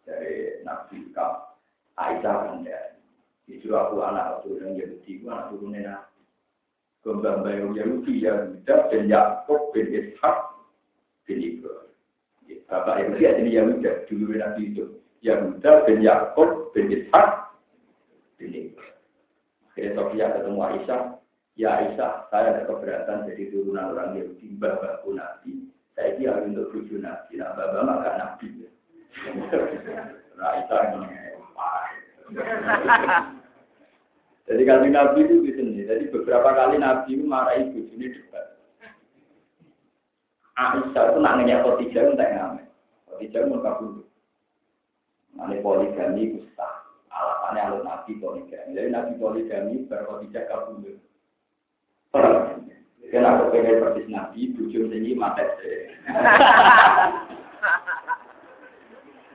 dari Nabi Kak Aisyah kan ya. Itu aku anak turun Yahudi, aku anak turunnya Nabi. Kembang bayang Yahudi ya Yuda dan Yakob bin Ishak bin Ibrahim. Bapak Yahudi ini Yahuda dulu Nabi itu. Yahuda bin Yakob bin Ishak bin Ibrahim. Jadi Sofia ketemu Aisyah, ya Aisyah, saya ada keberatan jadi turunan orang Yahudi, bapakku Nabi. Saya harus untuk tujuh Nabi, nah bapak maka Nabi. Nah Aisyah ini, Jadi kali Nabi itu di sini. Jadi beberapa kali Nabi itu marah ibu ini debat. Aisyah itu nanya Khadijah itu tak ngamen. Khadijah itu mau kabur. Mana poligami itu sah alasannya alun nabi poligami. Jadi nabi poligami berkhotijah kabul. Karena aku pengen persis nabi, bujum tinggi mata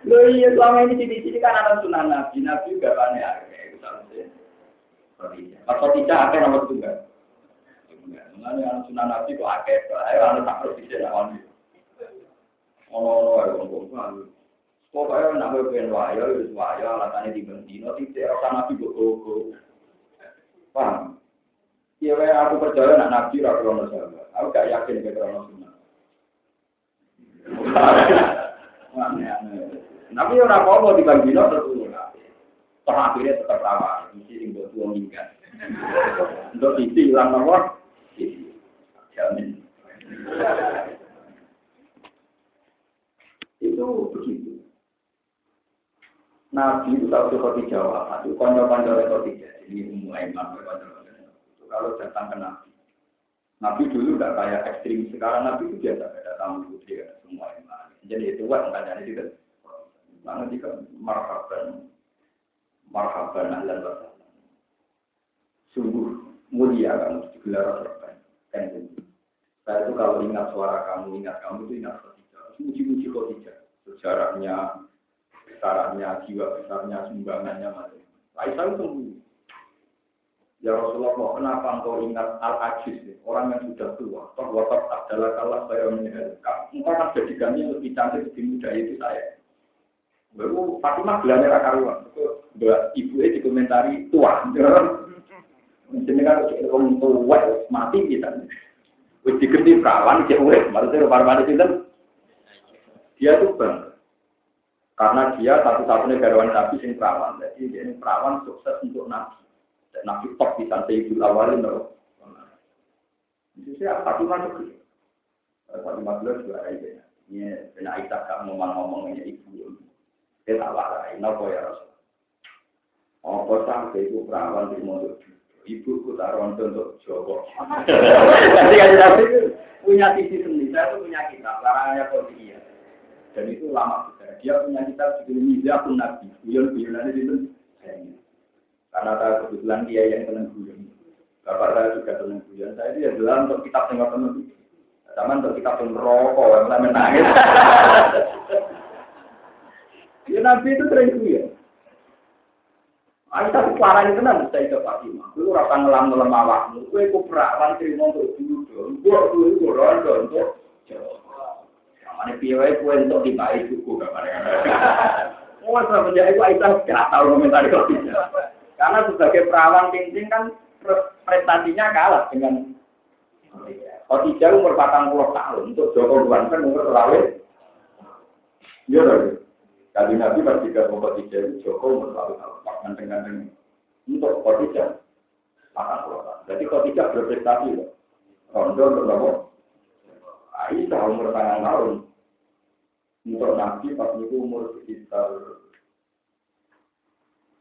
Loh iya selama ini di sini kan ada sunan nabi, nabi juga itu Khotijah. Pas Khotijah akeh nomor tunggal. Mengenai anak sunan nabi kok akeh, ayo anak tak perlu bisa lawan. Ono-ono ayo Pokoknya nak gue pengen wayo, wis wayo, alasannya di bentino, gogo Paham? Iya, aku percaya nak nabi sahabat. Aku yakin ke bentino terus tetap mesti. Untuk isi hilang nomor. Itu begitu. Nabi itu tahu seperti Jawa, itu konco-konco seperti jadi mulai konco Kalau datang ke Nabi, Nabi dulu tidak kayak ekstrim sekarang Nabi itu biasa ada tamu putri ada semua lain. Jadi itu kan tanya itu kan. Mana jika marhaban marhaban ahlan wa Sungguh mulia kamu gelar terbaik. Kan Saya itu kalau ingat suara kamu, ingat kamu itu ingat Khadijah. Muji-muji Khadijah. Sejarahnya, besarnya, jiwa besarnya, sumbangannya, macam. Aisyah itu Ya Rasulullah, kenapa engkau ingat Al-Ajiz, orang yang sudah tua? Toh watak adalah kalah saya meninggal. Engkau kan jadikannya lebih cantik, lebih muda, itu saya. Baru Fatimah belanja karuan. Ibu itu dikomentari tua. Jadi kan orang tua mati kita. Wis diganti perawan, urip. Maksudnya para itu dia tuh bang. Karena dia satu-satunya garwan Nabi sing perawan. Jadi dia ini perawan sukses untuk Nabi. Dan Nabi top di santai ibu awalin loh. Itu sih Fatimah itu. Fatimah beliau juga ada. Ini benar Aisyah gak ngomong-ngomongnya ibu. Dia tak warai, nopo ya Rasul. Apa sampai itu perawan di mobil Ibu ku taruhan untuk Joko. Jadi kan punya sisi sendiri, saya itu punya kitab, larangannya kodiya. Dan itu lama besar. Dia punya kitab judul Mizah pun Nabi. Guyon-guyonan itu karena saya kebetulan dia yang senang guyon. Bapak saya juga senang guyon. Saya dia bilang untuk kitab yang senang Sama untuk kitab yang rokok, yang saya menangis. ya Nabi itu sering guyon. Aisyah parah itu nanti saya ke Fatimah. Lu rasa ngelam ngelam awakmu. Kue ku perawan terima untuk dulu dong. Gue dulu gue rondo untuk. Mana piawai kue untuk dibaik cukup. Mau semenjak itu Aisyah gak tahu komentar itu. Karena sebagai perawan cincin kan prestasinya kalah dengan Khadijah umur 40 tahun untuk Joko kan umur terlalu Iya loh. Kali Nabi pasti ke Khadijah Joko umur terlalu tahun. Ganteng-ganteng untuk Khadijah 40 tahun. Jadi Khadijah berprestasi loh. Rondo Nabi. Aisyah umur tangan tahun. Untuk Nabi pas itu umur sekitar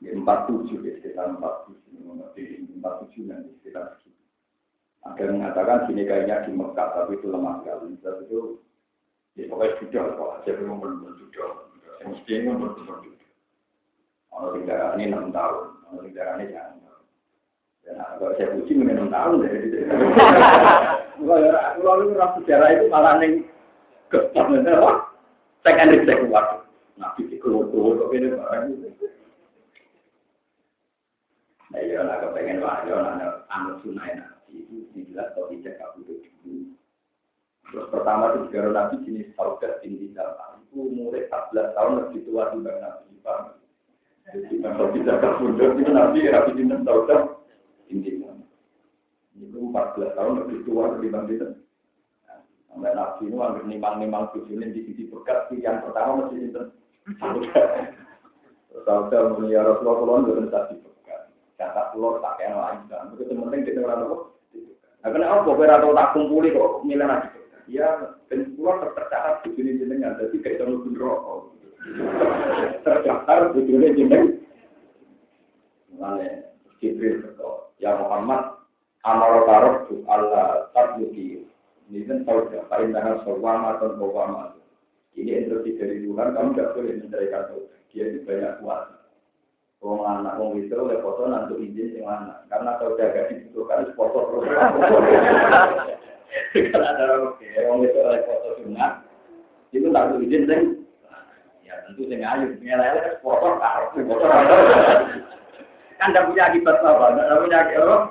empat tujuh ya sekitar empat tujuh mengerti empat tujuh nanti sekitar segitu. Ada yang mengatakan sini kayaknya di Mekah tapi itu lemah sekali. Tapi itu ya pokoknya sudah kok belum belum sudah yang mesti ini belum belum sudah kalau tidak ini enam tahun kalau tidak ini jangan kalau saya puji mungkin enam tahun ya kalau lalu rasa sejarah itu malah neng kesan saya kan saya kuat. Nabi di keluar keluar kok ini barang itu. Nah, ya, lah kepengen wahyu, nah, anut sunai nabi itu dijelas kalau tidak kabur dulu. Terus pertama itu juga nabi jenis saudat tinggi dalam itu umur 14 tahun lebih tua dibanding nabi. Jadi kalau tidak kabur itu nabi nabi jenis saudat dalam. Itu 14 tahun lebih tua dibanding Sampai nabi itu hampir nimang-nimang tujuan di sisi berkat yang pertama masih itu. Saudat mulia Rasulullah itu tadi Kata pulau tak kayak lagi kan. Begitu penting kita orang apa? Nah, kenapa kok tak kumpuli kok milih lagi? Ya, dan tercatat sini jenengan. Jadi kayak terlalu sini jeneng. Mana Jibril berkata, ya Muhammad, amal tarot tu Allah tabluki. Ini kan tahu ya, paling tangan sorwama atau bawama. Ini instruksi dari Tuhan, kamu tidak boleh mencari kata. Dia itu banyak kuasa. Wong anak wong itu oleh foto nanti izin sing anak. Karena kalau jaga dibutuhkan foto terus. Kalau ada orang wong itu oleh foto sunat, itu tak izin sing ya tentu sing ayu, ngelele foto harus foto. Kan tidak punya akibat apa, tidak punya akibat.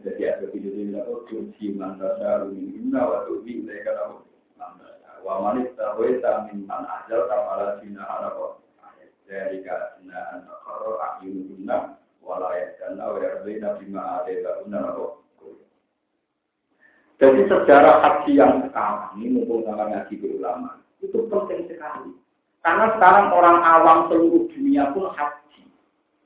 Jadi ada video ini aku kunci mandasa rumina waktu ini mereka tahu mandasa. Wa manis tahu min man ajal kamala cina apa dari karena anak karo akyun guna walayat dan awalnya bima ada guna Jadi sejarah haji yang sekarang ini mumpung sama ngaji ulama itu penting sekali. Karena sekarang orang awam seluruh dunia pun haji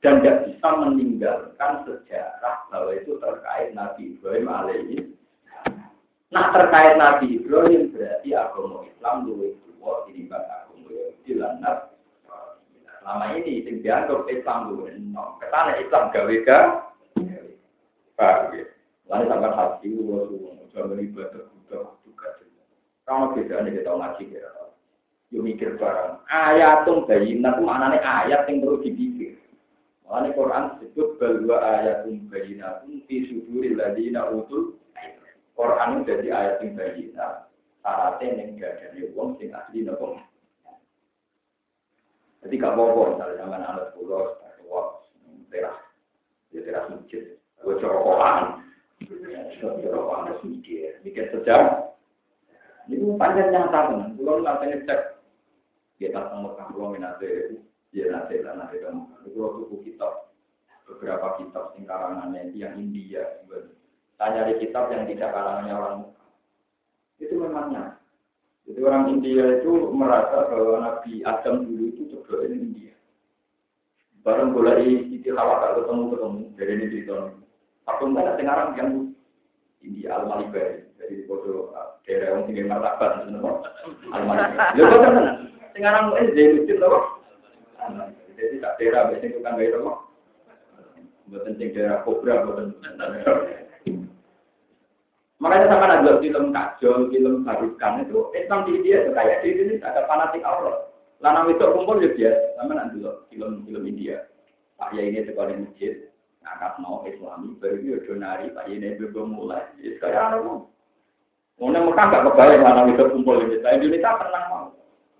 dan tidak bisa meninggalkan sejarah bahwa itu terkait Nabi Ibrahim alaihi Nah terkait Nabi Ibrahim berarti agama Islam dulu itu ini agama Yahudi Nabi Selama ini yang dianggap Islam dulu, ke sana Islam gawe ga, paham ya? Lalu sampai hati, wasu, jangan ibadah, budak, juga. Kalau bedanya kita ngaji kira Yo mikir barang. Ayatum bayinat itu maknanya ayat yang perlu dipikir. Makanya Quran disebut bahwa ayatum bayinatun fi suduril ladina utul. Quran itu jadi ayat yang bayinat. Syaratnya yang gak ada wong sing asli nopo. Jadi gak apa-apa misalnya zaman anak pulau, tua, teras, ya teras masjid, gue corokokan, corokokan harus mikir, mikir sejam. Ini panjang yang tahu, pulau nanti cek, kita sama pulau minate, ya nanti nanti kamu, pulau buku kitab, beberapa kitab sing karangannya yang India, tanya di kitab yang tidak karangannya orang itu memangnya jadi orang India itu merasa bahwa Nabi Adam dulu itu coba ini India. Barang mulai Siti Hawa kalau ketemu ketemu dari ini di tahun. Aku mana sekarang yang India Al Malibai dari foto daerah yang tinggi martabat sebenarnya Al Malibai. Lalu kan sekarang lucu loh. Jadi tak daerah biasanya itu kan gaya loh. Bukan daerah kobra bukan. Makanya sama ada film kajol, film barukan itu Islam di India itu kayak di Indonesia ada fanatik Allah. Lana itu kumpul ya biasa, sama nanti film-film India. Pak ya ini sekolah masjid, ngangkat mau Islami, baru itu udah nari, Pak ya ini mulai. Jadi kayak apa mau? Mau Mekah gak kebayang lana itu kumpul di Indonesia. Indonesia pernah mau.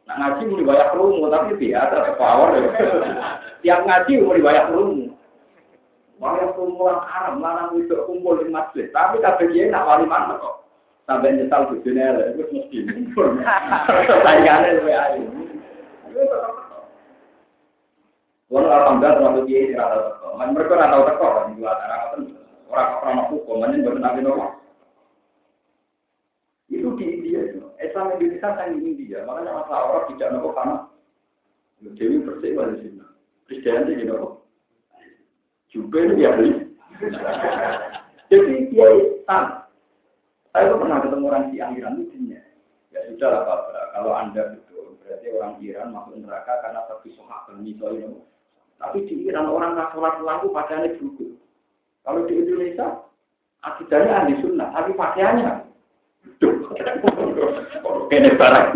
Nah ngaji mau dibayar kerungu, tapi biasa, power. Tiap ngaji mau dibayar kerungu. Wayang kumpulan Arab, lanang itu kumpul di masjid. Tapi kabeh dia nak wali mana kok. Sampai nyesal di dunia itu mesti kumpul. Sayangannya lebih ayu. Walau alhamdulillah termasuk dia ini rata teko. Man mereka rata teko di luar arah kan orang orang hukum, mana baru nabi normal. Itu di India itu. Islam Indonesia kan di India. Makanya masalah orang tidak nopo karena Dewi bersih di sini. Kristen itu nopo juga itu ya beli. Jadi dia hitam. Saya itu pernah ketemu orang di Iran lucunya. Ya sudah lah Pak, kalau Anda betul, berarti orang Iran masuk neraka karena tapi sohak misalnya. Tapi di Iran orang nggak sholat lampu pakaiannya juga. Kalau di Indonesia, akidahnya ahli sunnah, tapi pakaiannya. Kene barang.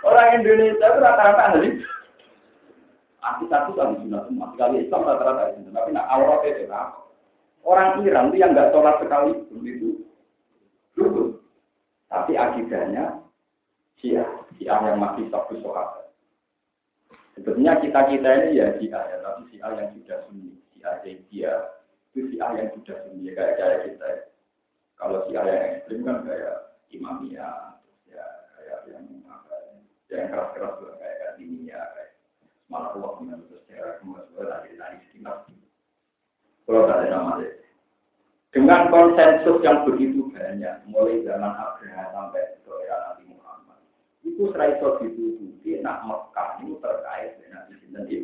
Orang Indonesia itu rata-rata ahli Aku satu kali sunnah semua, sekali Islam rata-rata itu. Tapi nak aurat itu Orang Iran itu yang nggak sholat sekali itu dulu. Tapi akidahnya Syiah, Syiah yang masih satu sholat. Sebetulnya kita kita ini ya Syiah ya, tapi Syiah yang sudah sunni, Syiah dia itu Syiah yang sudah sunni ya, kayak kayak kita. Kalau Syiah yang ekstrim kan kayak Imamiyah, ya kayak yang apa, yang keras-keras kayak kayak Diniyah, kayak malah Allah menurut sejarah kemudian dari dari sekitar kalau ada nama dengan konsensus yang begitu banyak mulai zaman Abraham sampai ke era Nabi Muhammad itu serai ditutupi nak Mekah itu terkait dengan Nabi sendiri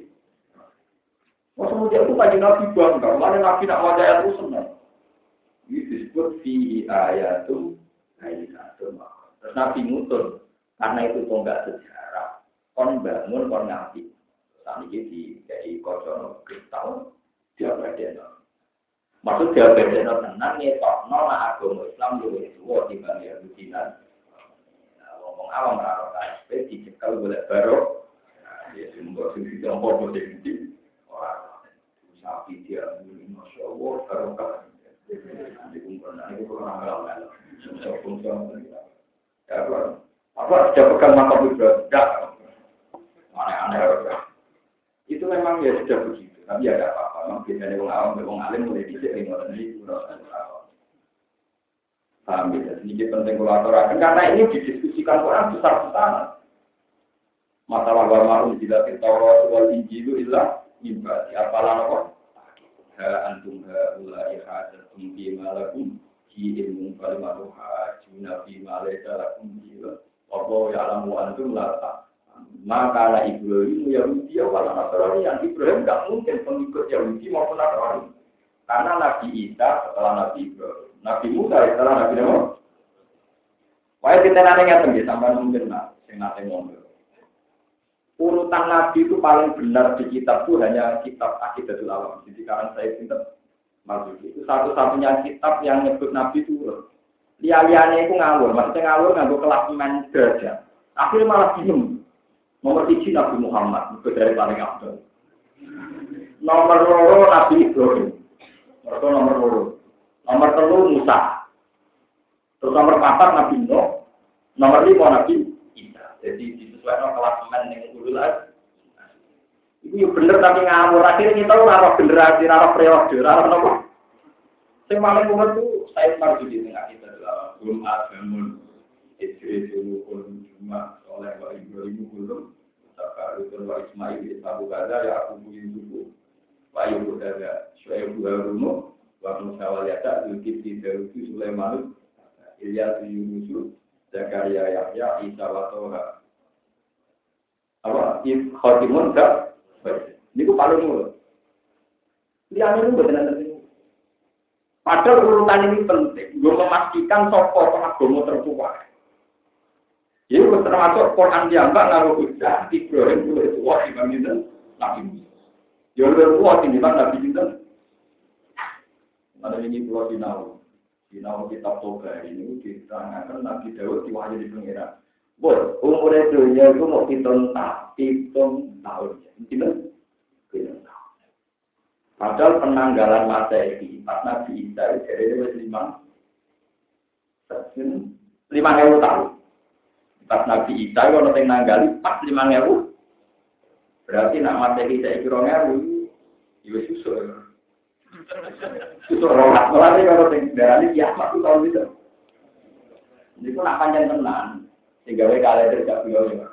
Masa itu kaji Nabi bangga, mana Nabi nak wajah itu senang. Ini disebut fi ayatum ayatum. Terus Nabi mutul, karena itu tonggak sejarah, kon bangun, kon ngapi. Saat ini di jadi kocono kristal dia bedeno. Maksud dia bedeno tenang ngetok nona agama Islam lebih tua dibanding Yahudi dan ngomong awam raro KSP dicekal boleh baru. Ya sumber sisi yang bodoh jadi orang sapi dia masya Allah apa? Sudah pegang makam itu, tidak. Aneh-aneh itu memang ya sudah begitu. Tapi ya ada apa-apa. Memang biasanya orang awam, orang alim mulai bisa ngotot ini. Paham ya? Sedikit penting kolaborasi. Karena ini didiskusikan orang besar-besaran. Masalah wa ma'un jilatil taurat wal injilu illa ibadi. Apalah apa? Ha antum ha hajatum bi malakum ki ilmu kalimatu hajuna fi ma laysa lakum bi Apa ya'lamu antum la maka anak Ibrahim Yahudi wala Nasrani yang Ibrahim tidak mungkin pengikut Yahudi maupun Nasrani. Karena Nabi Isa setelah Nabi Ibrahim, Nabi Musa setelah Nabi Nabi. Wah kita nanti ngerti sampai mungkin nak, sing nanti ngomong. Urutan Nabi itu paling benar di kitab itu hanya kitab Akidatul Alam. Jadi sekarang saya pinter itu satu-satunya kitab yang nyebut Nabi turun. Lia-liane itu ngawur, maksudnya ngawur kelas men derajat. Akhirnya malah bingung. Nomor tiga Nabi Muhammad, itu dari paling abdul. Nomor loro Nabi Ibrahim. Mereka nomor loro. Nomor telu Musa. Terus nomor empat Nabi Nuh. Nomor lima Nabi Isa. Jadi disesuaikan kelas men yang ulul Itu ya bener tapi ngawur. Akhirnya kita rara generasi, rara periode, rara nopo. Yang paling umur itu saya marju di tengah kita adalah belum agamun. Istri dulu kulum cuma oleh wa ibrahim kulum. Saka rukun wa ismail isabu kada ya aku buyin dulu. Wa ibu kada syuaibu harumu. Wa musa wal yata zulkifli darudu sulaimanut. Ilyas yunusu. Zakaria Yahya Isa wa Toha. Apa? Khotimun ini ku paling mulut. Lihat ini bukan nanti. Padahal urutan ini penting. Gue memastikan sopo pengagama tertua. Jadi gue termasuk Quran diambak ngaruh hujah Ibrahim gue tua Imam Yunus Nabi Musa. Ya udah tua tinggi Nabi Yunus. Ada ini pulau Sinau. Sinau kitab Toga ini diterangkan Nabi Dawud diwahyu di pengiran. Bos, umurnya dunia itu mau hitung tak, hitung tahun. Hitung, hitung tahun. Padahal penanggalan Masehi, pas Nabi Isa, jadi itu lima, lima ribu tahun. Pas Nabi Isa, kalau nanti nanggali, pas lima ribu. Berarti nak Masehi saya kira ribu, itu susul. Susul rohat, malah kalau nanti nanggali, kiamat itu tahun itu. Ini pun nak panjang tenang. Sehingga mereka kalender gak beliau ya.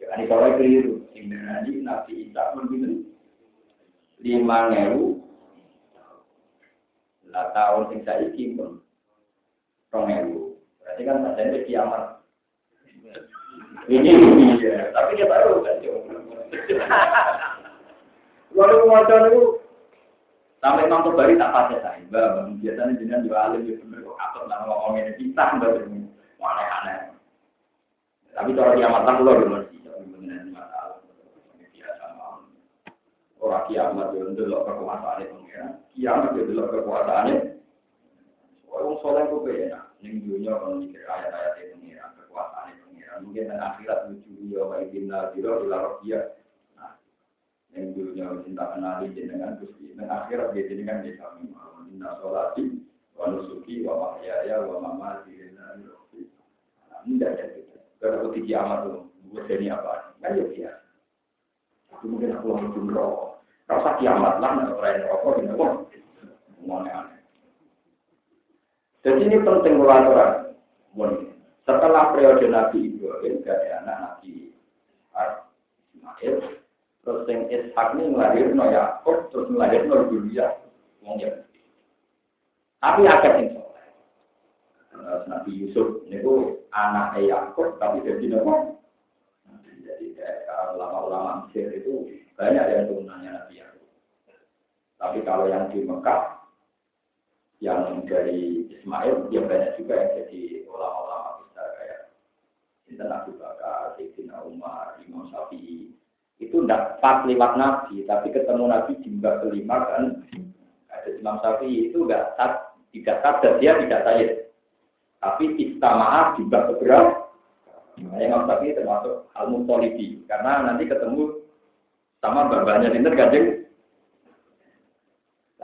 Ya ini kalau keliru. Sehingga nanti Nabi Isa pun gitu. Lima ngewu. Lah tahun sing saya pun. Rong. Berarti kan ada kiamat. Ini ini ya. Tapi dia baru kan. Lalu kemacaan itu sampai Imam Tobari tak pasti saya. Mbak, biasanya jenengan juga alim ya bener kok atur nama ngomongin kita mbak aneh-aneh. Tapi kalau kiamat kan lo dulu sih, mengenai masalah biasa mau. Orang kiamat itu dulu kekuasaan itu pengiran, kiamat itu dulu kekuasaan itu. Orang soleh itu beda, ning dunia kalau mikir ayat-ayat itu pengiran, kekuasaan itu pengiran. Mungkin dan akhirat lucu dia, wa ibn naziro ila dia. Nah, yang dunia cinta kenali jenengan gusti, dan akhirat dia jenengan dia kami. Inna sholati, wa nusuki, wa mahyaya, wa mamati, tidak ada itu. Karena ketika kiamat tuh, gue jadi apa? Kan ya. Tapi mungkin aku lagi jumroh. Rasa kiamat lah, nggak keren rokok, ini kok. Aneh-aneh. Jadi ini penting ulama Setelah periode Nabi Ibrahim, dari anak Nabi Ismail, terus yang Ishak ini melahirkan Yakub, terus wong Yahudi. Tapi agak insya Nabi Yusuf itu anak Yakub tapi jadi nopo. Jadi kayak ulama-ulama Mesir itu banyak yang turunannya Nabi Yakub. Tapi kalau yang di Mekah yang dari Ismail dia banyak juga yang jadi ulama-ulama besar kayak Sinten Abu Bakar, Sayyidina Umar, Imam Syafi'i itu tidak pas lewat Nabi, tapi ketemu Nabi di kelima kan ada Imam Syafi'i itu enggak tidak sadar dia tidak sayang tapi istamaah juga beberapa. Nah, yang tapi termasuk al mutolibi karena nanti ketemu sama babanya dinner gajeng.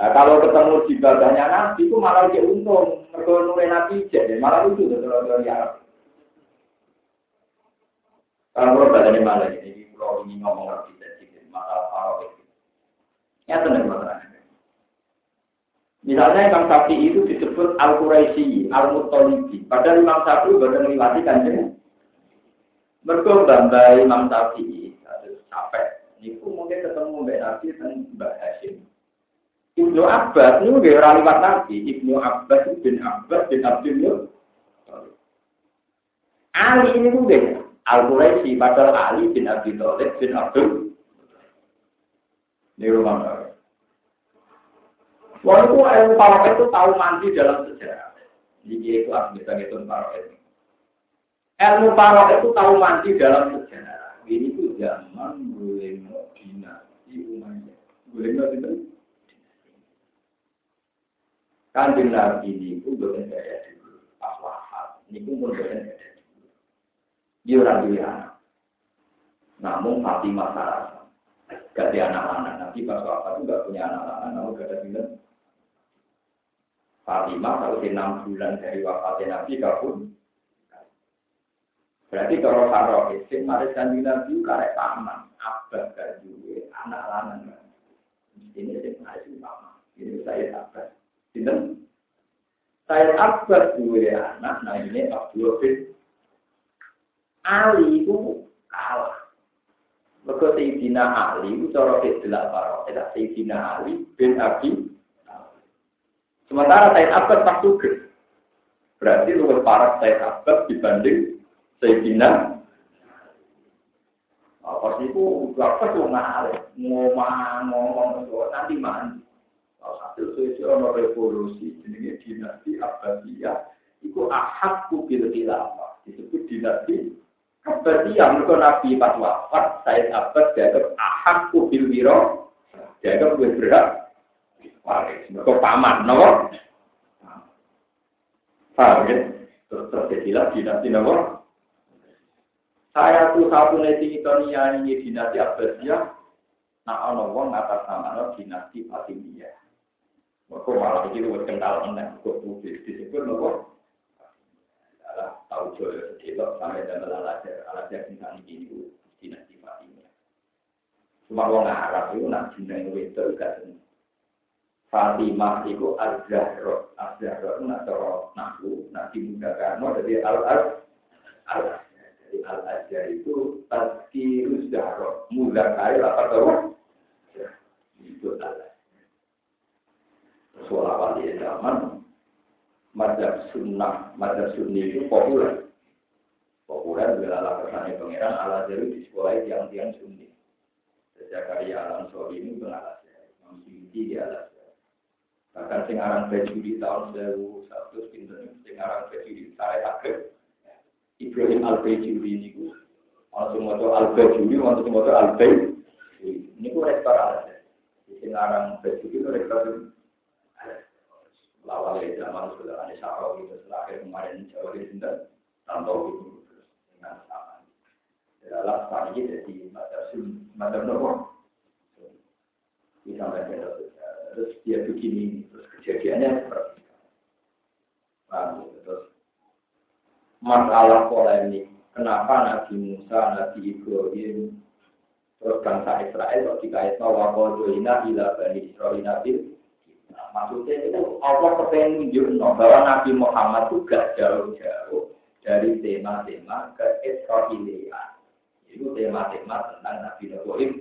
Nah, kalau ketemu di babanya nabi itu malah dia untung, mereka nure nabi jadi malah lucu kalau Arab. Kalau badannya malah ini, kalau ini ngomong lagi jadi masalah Arab. Ya tenang masalahnya. Misalnya Imam Syafi'i itu disebut Al-Quraisy, Al-Muttalibi. Padahal Imam Syafi'i baru melewati kanjeng. Mereka bambai Imam Syafi'i, capek. Itu mungkin ketemu Mbak Nabi dan Mbak Hashim. Ibnu Abbas ini udah orang lewat Nabi. Ibnu Abbas bin Abbas bin Abdul Ali ini udah Al-Quraisy, padahal Ali bin Thalib bin Abdul. Ini rumah Walaupun ilmu paroket itu tahu mandi dalam sejarah. Jadi itu harus bisa ngitung paroket. Ilmu paroket itu tahu mandi dalam sejarah. Ini tuh zaman boleh dinasti Umayyah. Boleh itu? Kanjeng Nabi ini pun bukan gaya dulu, pas wafat. Ini pun bukan gaya dulu. Dia orang anak. Namun Fatimah Sarasa. Gak ada anak-anak. Nanti pas wafat itu gak punya anak-anak. Namun gak ada bilang. Fatimah kalau enam bulan dari wafatnya Nabi gak pun. Berarti kalau Farouk itu, mari kanjeng Nabi karek paman. Abah gak anak lanang. Ini sih harus paman. Ini saya Abbas. Sinten? Saya Abbas dua anak, nah ini Abdul bin Ali itu kalah. Mereka Sayyidina Ali itu cara Fidlah Barok. Tidak Sayyidina Ali bin Abi. Sementara Sayyid Abbas tak suka. Berarti lebih parah Sayyid Abbas dibanding Sayyidina. Apa sih itu apa tuh ngalih ngomong ngomong nanti mandi. Hasil sosial ono revolusi jenenge dinasti Abbasiyah. Iku ahad kubil khilafah. Disebut dinasti Abbasiyah. Mereka Nabi pas wafat Said Abbas dianggap ahad kubil wiro. Dianggap gue berat waris. Mereka paman nopo? Paham ya? Terus terjadilah dinasti nopo? Saya tuh satu neti itu ini dinasti Abbasiyah. Nah ono wong atas nama dinasti Fatimiyah. Mereka malah itu buat kental menang, kok publik disebut nopo. Adalah tahu joyo sedih sampai dan alajar alajar tentang ini dinasti Fatimah. Cuma orang Arab itu nak jeneng itu gak Fatimah itu al-Zahra, al-Zahra nak cara nahu, nak dimudahkan, jadi al-Az, al-Az. Jadi al-Azhar itu tazkirus Zahra, mudah kaya apa tahu? Itu al sekolah wali zaman madhab sunnah, madhab sunni itu populer. Populer bila kesannya pangeran ala jadi di sekolah yang tiang sunni. Sejak karya alam sore ini mengalas ya, masih di alas ya. Bahkan sing aran baju di tahun 1100 pinter, sing aran baju di saya akhir, Ibrahim al bajuri ini ku, langsung mau al bajuri, langsung mau al bajuri. Ini ku rektor alas ya. Sing aran bajuri itu ya zaman sudah ada syarau gitu terakhir kemarin jauh di itu terus dengan sama adalah ini jadi macam macam nopo bisa mereka terus dia begini terus kejadiannya seperti itu terus masalah polemik kenapa Nabi Musa Nabi Ibrahim terus bangsa Israel kok dikaitkan wakodo ina ila bani Israel Nabi Maksudnya itu Allah kepengen menunjukkan bahwa Nabi Muhammad itu gak jauh-jauh dari tema-tema ke Israelian. Itu tema-tema tentang Nabi Ibrahim.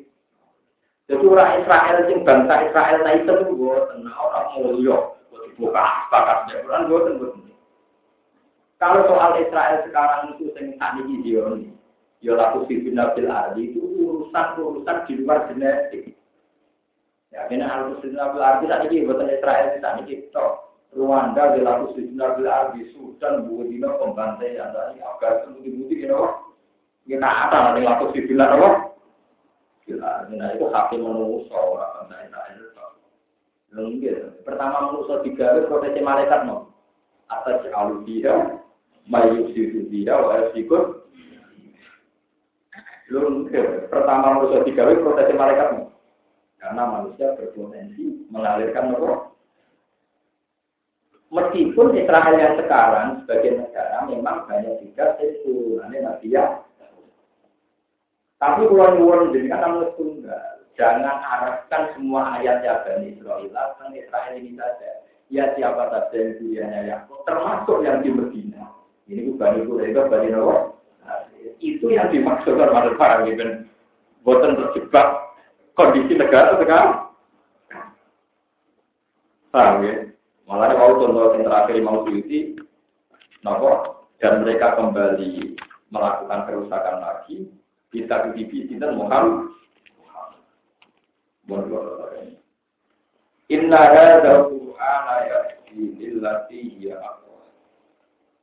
Jadi orang Israel yang bangsa Israel nah itu gue tenang orang mulia, gue dibuka sepakat Quran gue tentu. Kalau soal Israel sekarang itu tadi video ini, ya laku sifil nabil ardi itu urusan urusan di luar genetik. Ya, kena al-Muslim Nabil Arbi saat ini, buatan Israel ini, toh. Rwanda di laku Muslim Nabil Arbi, Sudan, Budina, pembantaian, bukti-bukti, you know. Kita apa nanti laku Muslim Nabil Gila, nah itu hati manusia, orang bangsa Israel. Lenggir. Pertama manusia tiga itu proteksi malaikat, no. Atas alubiha, mayuk situ dia, wa sikut. Lenggir. Pertama manusia tiga itu proteksi malaikat, no. Karena manusia berpotensi mengalirkan roh. Meskipun Israel yang sekarang sebagai negara memang banyak juga keturunannya Nabi ya. Tapi kalau nyuwun jadi namun tunggal. Jangan arahkan semua ayat ya Bani Israel tentang Israel ini saja. Ya siapa saja yang dunianya Yakub, termasuk yang di Medina. Ini bukan itu, itu Bani Nawa. Nah, itu yang dimaksudkan pada para Ibn. Boten terjebak kondisi negara sekarang. Paham ya? Malah kalau contoh yang terakhir mau Suyuti, nopo dan mereka kembali melakukan kerusakan lagi, kita di dan Muhammad. Inna hadza Qur'ana yahdi lillati hiya aqwam.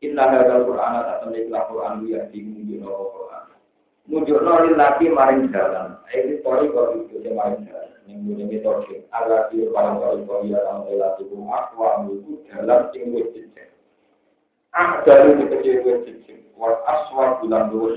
Inna hadza Qur'ana tatamlik la Qur'an yahdi min Qur'an. Mujurno lagi maring jalan. Ini tori kok itu maring jalan. Yang punya metode. Allah di paling tori kok ya orang relasi kum akwa itu jalan sing wis jejak. Ah dari kecil wis jejak. Wal aswar bulan dua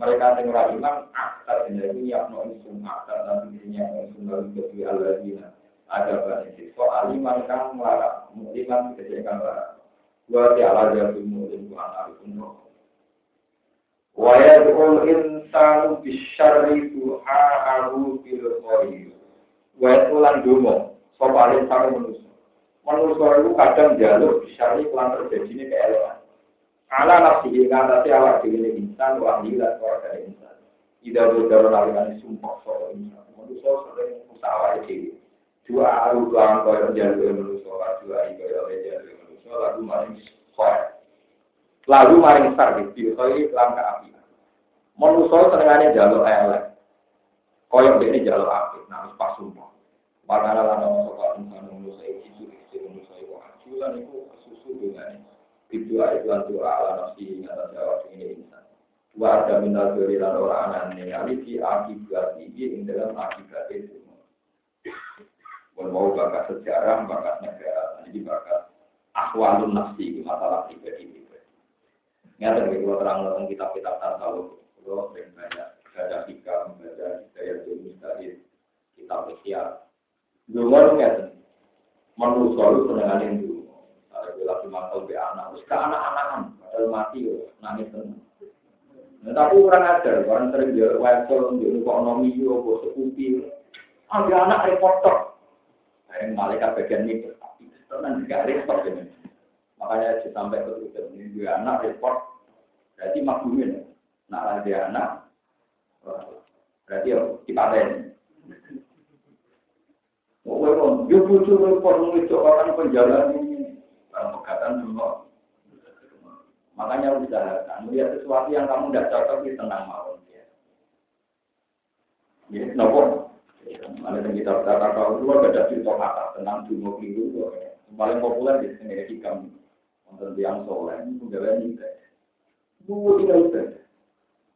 Mereka yang ora iman akta jenenge yakno isun akta dan dirinya isun lalu kedui alladzina ada banyak siswa aliman kang melarang muliman kejadian melarang wa ta'ala jatuh mulim wa anarikun wa yad'ul insanu bisyarri duha'ahu bil khair wa yad'ulan dungo sapa insan manusia manusia itu kadang jalur bisyarri kelan terjadi ini keelewan ala nafsi ngatasi awak dhewe insan wa ahli lan keluarga insan ida bodaro lawan sumpah sapa insan manusa sering usaha dhewe dua aru lan koyo jalur manusa lan dua iki koyo jalur manusa lalu maring khair lalu maring sar di khair lan ka api manusa senengane jalur elek koyo dene jalur api nah pas sumpah Makanya lan ono sapa insan manusa iki suci manusa iku ajulan iku susu dengan itu ayat doa ala nafsi atas jawab ini. Wa ada minal dari lan orang anane aliki akibat ini ing dalam akibat itu. Mau bakat sejarah, bakat negara, jadi bakat akhwalun nafsi masalah pribadi pribadi. Nyata bagi kalau terang tentang kitab-kitab tasawuf, kalau sering banyak baca hikam, baca hidayah mustahil, kitab ikhya. Dulu nggak menurut selalu senengan itu lagi mangkal be anak, terus ke anak-anakan, padahal mati nangis tenang. Nah, tapi orang ada, orang sering jual wesel, jual ekonomi, jual sekupi. Ada anak reporter, yang malaikat bagian itu, tapi tenang juga report ini. Makanya sampai ke itu, ini juga anak report, berarti maklumin. Nah, ada anak, berarti ya dipaten. Oh, yo butuh report itu orang penjalan ini dalam pegatan semua. Makanya usahakan melihat sesuatu yang kamu tidak cocok di tenang mawon ya. Ya, nopo. Ada yang kita kata kalau dua ada cerita kata tentang dungo keliru paling populer di sini hikam untuk yang soleh itu gawe ini. Bu tidak itu.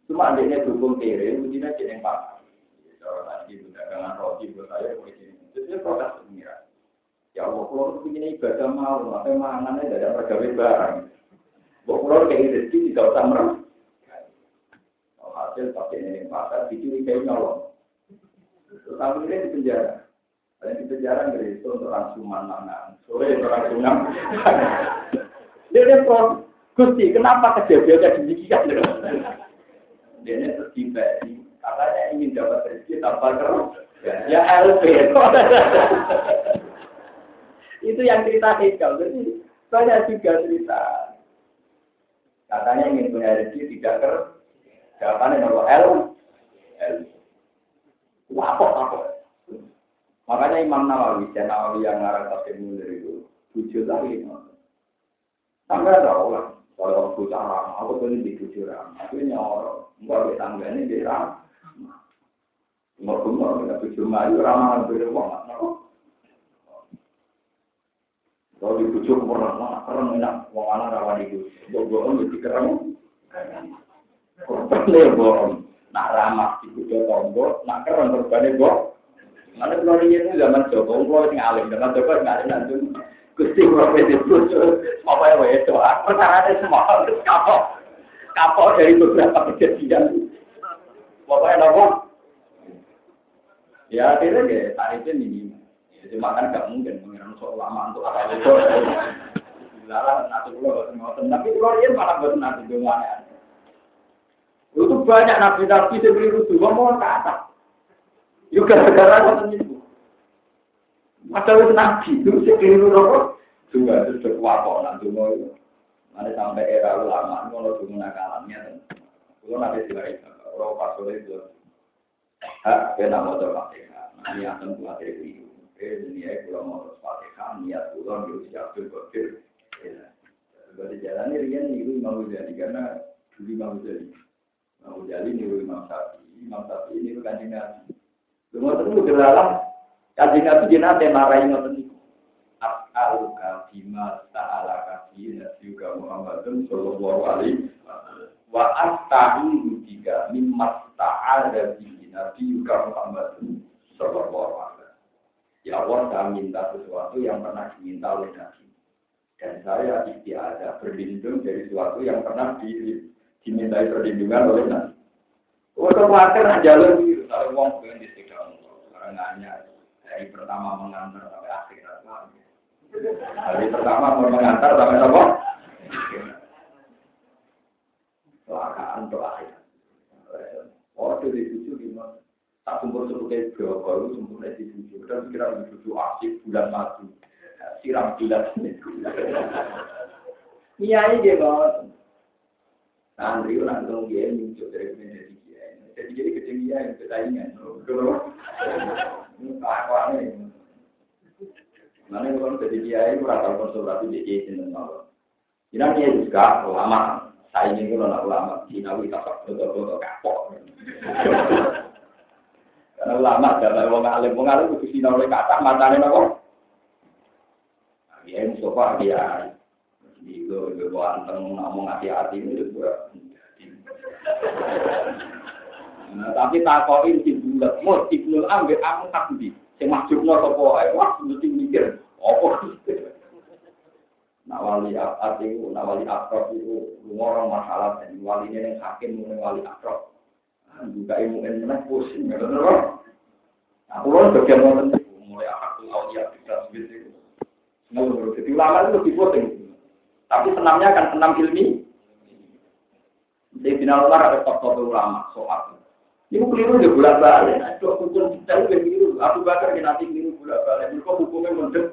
Cuma adanya dukung kiri, ujinya jadi pakar. Kalau tadi dagangan roti buat saya, itu proses pengiran. Ya Allah, kalau begini ibadah mau, apa mangannya tidak pergawe barang. Bok pulau kayak rezeki tidak usah merem. Hasil pakai ini pasar, dicuri kayak nyolong. Terus ini di penjara. Dan di penjara dari itu untuk rangsuman mangan. Sore untuk rangsuman. Dia pro, Gusti, kenapa kejadian demikian? Dia ini diberi. Katanya ingin dapat rezeki tanpa keruh. Ya LP. Itu yang cerita Hegel. Jadi banyak juga cerita. Katanya ingin punya rezeki tidak ker. Jawabannya nomor L. L. Apa apa? Makanya Imam Nawawi, dan Nawawi yang ngarang tafsir munir itu, tujuh lagi. Tangga tahu lah. Kalau aku cara, aku tuh di tujuh ram. Aku nyorok. Enggak ada tangga ini di ram. Mau kumur, kita tujuh maju ramah beruang. Kalau dibujuk pernah mana keren enak, wong anak rawan itu, bohong jadi keren. Korban le bohong, nak ramah dibujuk tombol, nak keren korbannya bohong. Mana kalau ini zaman Joko, kalau sing alim, zaman Joko sing alim nanti. Gusti profesi bujuk, apa ya doa, perkara semua harus kapok, kapok dari beberapa kejadian. Ya akhirnya ya tarifnya ini. Cuma kan gak mungkin mengira soal lama untuk apa itu. Lalu nanti pulau ngoten, tapi kalau dia malah buat nanti dengan Itu banyak nabi-nabi yang beli rusuh, ngomong ke atas. Yuk gara-gara ngoten itu. Masa wis nabi itu sing keliru nopo? Dua itu berkuapok nanti mau itu. Ada sampai era ulama, kalau dulu nakalannya, kalau nanti tidak kalau pas sore itu hak kena mau fatihah. Nah, niatan buat itu. Ini ya kalau mau fatihah, niat pulang di usia berkokir. Berarti jalan ini rian niru Imam Ghazali karena dulu Imam Ghazali. Imam Ghazali niru Imam Syafi'i, Imam Syafi'i niru kanjeng Nabi. Semua itu gelalah kanjeng Nabi jenate marahi ngoten niku. As'aluka bima ta'ala kafi nabiuka Muhammadun sallallahu alaihi wa asta'idu bika mimma ta'ala bihi nabiuka Muhammadun sallallahu Ya Allah, saya minta sesuatu yang pernah diminta oleh Nabi. Dan saya istiadah berlindung dari sesuatu yang pernah di, dimintai perlindungan oleh Nabi. Untuk khawatir jalur itu, kalau uang pengen di sekitar karena dari pertama mengantar sampai akhir. Hari pertama mau mengantar sampai apa? Kelakaan untuk akhir. Oh, itu? Tak suku kayak berapa, lu sempurna di tujuh. Dan kira lebih tujuh asik bulan madu. Siram bulan ini. Iya dia banget. Santri orang dong dia muncul dari menjadi dia. Jadi jadi kecil dia yang. Kalau ini nih? Mana kalau jadi dia itu rata konsultasi di kiai sinten mawon. Ini dia juga ulama. Saya ini kalau ulama Cina wita foto-foto kapok. Karena ulama dalam wong alim, wong alim kudu sinau oleh kata matane napa? Ya Mustafa dia itu itu anteng ngomong hati-hati itu juga. Nah, tapi takoki di bulat, mau ibnul ambil aku tak di, sing masjidno sapa ae, wah mesti mikir, apa? Nah wali ati itu, nah wali akrab itu, orang masalah dan wali ini yang hakim, wali akrab. Juga ilmu ini pusing, ya benar Aku loh bagian nonton mulai akal aulia bisa seperti itu. Nggak jadi ulama itu lebih penting. Tapi senamnya akan senam ilmi. Jadi final Umar ada top-top ulama soal. Ini keliru dia bulan balik. Itu hukum kita itu keliru. Aku bakar nanti keliru bulan balik. Itu hukumnya mendek.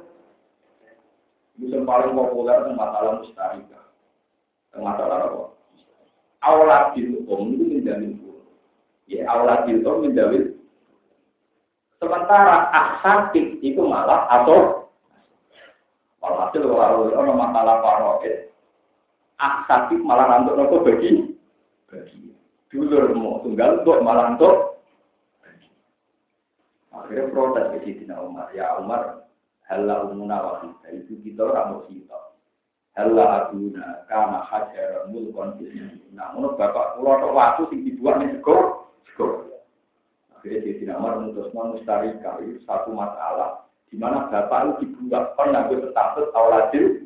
Itu paling populer tentang masalah mustarika. Masalah apa? Aulat hukum itu menjamin Ya, aulat hukum menjamin Sementara aksatik itu malah atau walhasil kalau ada masalah paroid, aksatik malah nantuk nopo bagi? Bagi. Dulur mau tunggal untuk malah untuk akhirnya protes ke Sidina Umar. Ya Umar halla umuna wahida itu kita orang kita halla aduna karena hajar mulkon nah menurut bapak pulau waktu sing dibuat nih Akhirnya tidak mau memutus mustarika itu satu masalah. Di mana bapak itu dibuat pernah ngambil status awaladil,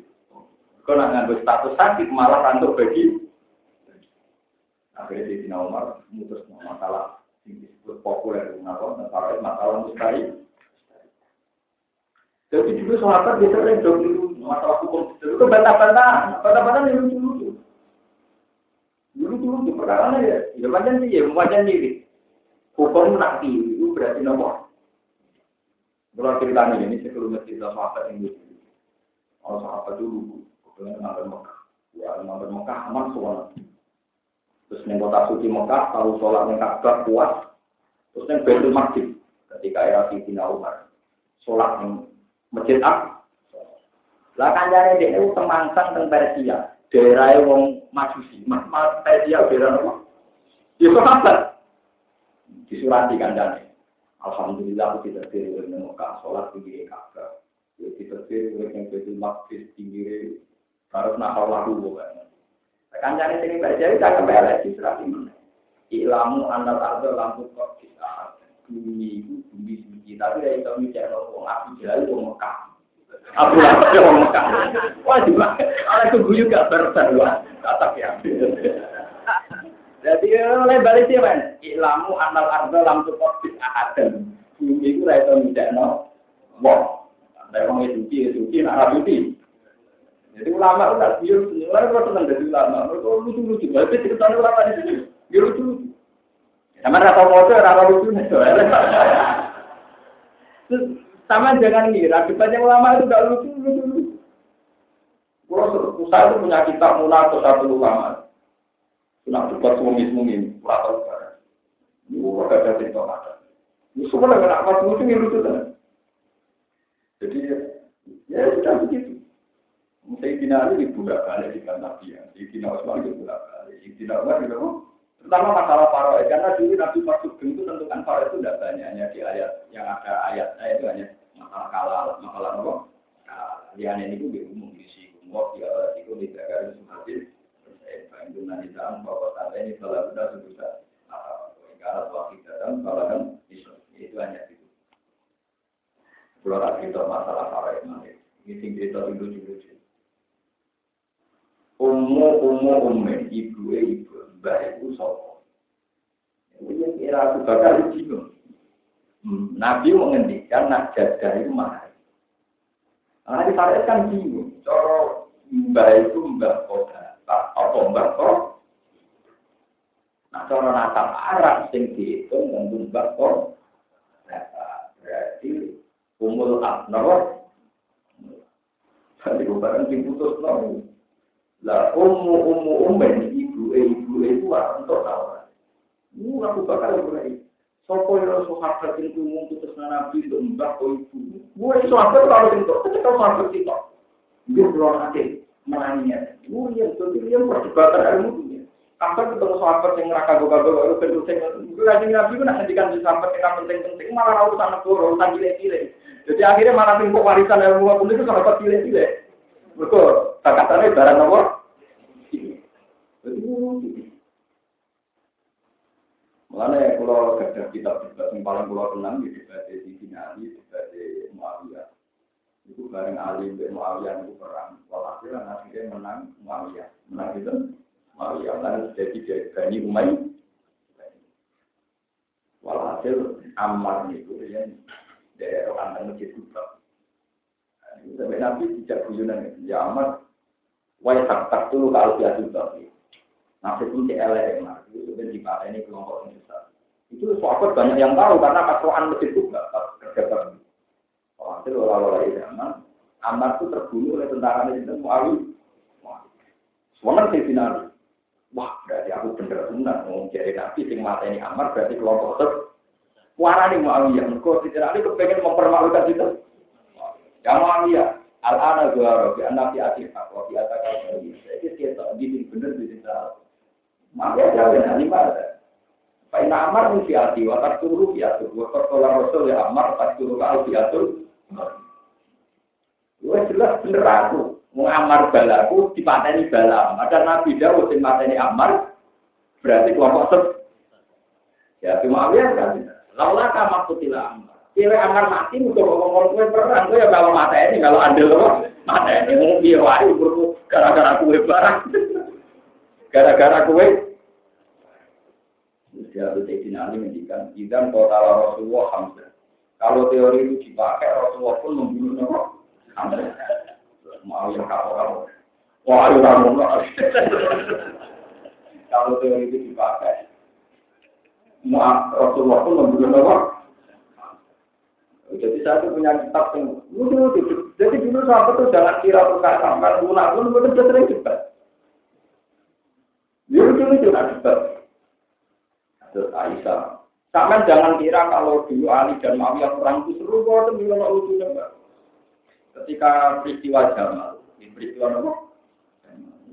kalau ngambil status sakit malah rantuk bagi. Akhirnya tidak mau memutus masalah yang disebut populer. Kenapa? Masalah masalah mustari. Jadi juga sahabat bisa sering dulu. Masalah hukum itu bantah-bantah, bantah-bantah yang lucu-lucu. Dulu-dulu perkara ya, ya macam sih ya, macam diri. Hukum nabi itu berarti nomor. Kalau cerita ini, saya belum cerita sahabat yang dulu. Kalau sahabat dulu, kemudian ngambil Mekah. Ya, ngambil Mekah aman soal. Terus yang kota suci Mekah, kalau sholat yang Ka'bah kuat. Terus yang Baitul Masjid, ketika era Sayyidina Umar. Sholat yang masjid apa? Lah kanjane dhek niku temangsang teng Persia. Daerah wong Majusi, Mas Persia daerah apa? Ya sahabat disurati kandangnya. Alhamdulillah aku tidak diri oleh sholat tinggi Ka'bah. Ya tidak diri oleh yang betul tinggi harus nakal lalu bukan. Kancane sini baca itu tak kembali disurati mana. Ilamu anda ada lampu kok kita bumi bumi suci tapi dari itu bicara orang aku jalan ke. Aku langsung ke Mekah. Wah juga, ada keguyu gak berserwa, kata ya. Jadi oleh balik sih men, ilamu anal ardo lam support bis ahadem. Bumi itu rasa tidak no, wah, ada orang itu suci, suci, nak suci. Jadi ulama udah biar senyuman kok tenang dari ulama, mereka lucu lucu. Tapi cerita ulama di sini, biar lucu lucu. Sama rata foto, rata lucu. Terus sama jangan ngira, depannya ulama itu gak lucu lucu lucu. Kalau itu punya kitab atau satu ulama. Nak debat suami suami, rata utara. Ini ada cerita ada. Ini semua dengan apa lucu yang lucu Jadi ya sudah begitu. Sayyidina Ali dibuka balik di kantor dia. Sayyidina Osman dibuka balik. Sayyidina Umar juga Pertama masalah paroe karena dulu Nabi masuk itu tentukan paroe itu tidak banyak hanya di ayat yang ada ayat ayat itu hanya masalah kalal, masalah apa? Lian ini itu umum di sini, umum di awal itu di negara itu hadir. Saya itu nanti dalam bahwa saat ini salah sudah sudah karena waktu dalam balahan itu hanya itu. Kalau kita masalah paroe ini tinggi itu lucu-lucu. Ummu ummu umme ibu ibu mbah ibu sopo. Ini kira aku bakal bingung. Hmm, Nabi mengendikan nak jadah itu mahal. Nah, di Farid kan bingung. Coro mbah itu mbah kota. Apa mbah kota? Nah, cara nasab Arab sing dihitung tentu mbah kota. Berarti umul abnor. Jadi bukan sing putus nol. Lah ummu ummu ummen ibu e ibu e itu untuk tahu. Ini aku bakal mulai. Sopo yang sahabat itu putus nabi untuk mbak atau ibu. Gue sahabat kalau itu, ketika sahabat itu, dia belum ada menanya. Gue yang itu dia perdebatan ilmu dunia. Kapan ketemu sahabat yang neraka gagal baru. Gue lagi nabi nak hentikan di sahabat yang penting-penting malah urusan negara, urusan gile-gile. Jadi akhirnya malah tinggal warisan ilmu aku itu sahabat gile-gile. Betul. Kakatannya barang nomor. Mulanya kalau kerja debat yang paling pulau tenang di debat di Ali, debat Muawiyah. Itu bareng Ali dan Muawiyah itu perang. Walhasil akhirnya menang Muawiyah. Menang itu Muawiyah. Lalu jadi dari Bani Umay. Walhasil Ammar itu yang dari orang masjid Kubra. Sampai Nabi tidak guyonan ya amat. Wai tak tak dulu kalau dia juga. Nasib pun mas, itu di ini kelompok yang besar. Itu sahabat banyak yang tahu karena kasuan masjid juga kerja kerja. Hasil olah-olah zaman, Ammar itu terbunuh oleh tentara itu Muawi. Semuanya saya finali. Wah, berarti aku bener benar mau jadi nabi sing mata ini Ammar berarti kelompok ter. Warani Muawiyah, engkau tidak ada kepengen mempermalukan itu. Ya Muawiyah, al-ana dua robi, anak di akhir aku, di atas kalau Saya kita gini bener di salah. Maka jawab nanti pada. Pak Ina Amar mesti hati, watak turu tuh, watak tolak Rasul ya Amar, tak turu kau tuh. Gue jelas bener aku, mau Amar balaku, dipateni balam. Ada Nabi Dawud yang mateni Amar, berarti kelompok sep. Ya cuma lihat kan, laulah kamu kutilah Amar. Kira akan mati untuk ngomong kue perang, kue ya kalau mata ini, kalau andil apa? Mata ini mau biar wae gara-gara kue barang. Gara-gara kue. Dia itu Sayyidina Ali mendikan, Idan kota Rasulullah Hamzah. Kalau teori itu dipakai, Rasulullah pun membunuh nama Hamzah. Mau yang kapal Wah, ayo kamu Kalau teori itu dipakai, Rasulullah pun membunuh nama jadi saya tuh punya kitab yang lucu Jadi dulu sahabat tuh jangan kira tukar sampai lunak pun betul betul sering debat. Ya lucu lucu nak debat. Terus Aisyah. Sampai jangan kira kalau dulu Ali dan Muawiyah perang itu seru kok itu bilang lucu. Ketika peristiwa Jamal, di peristiwa apa?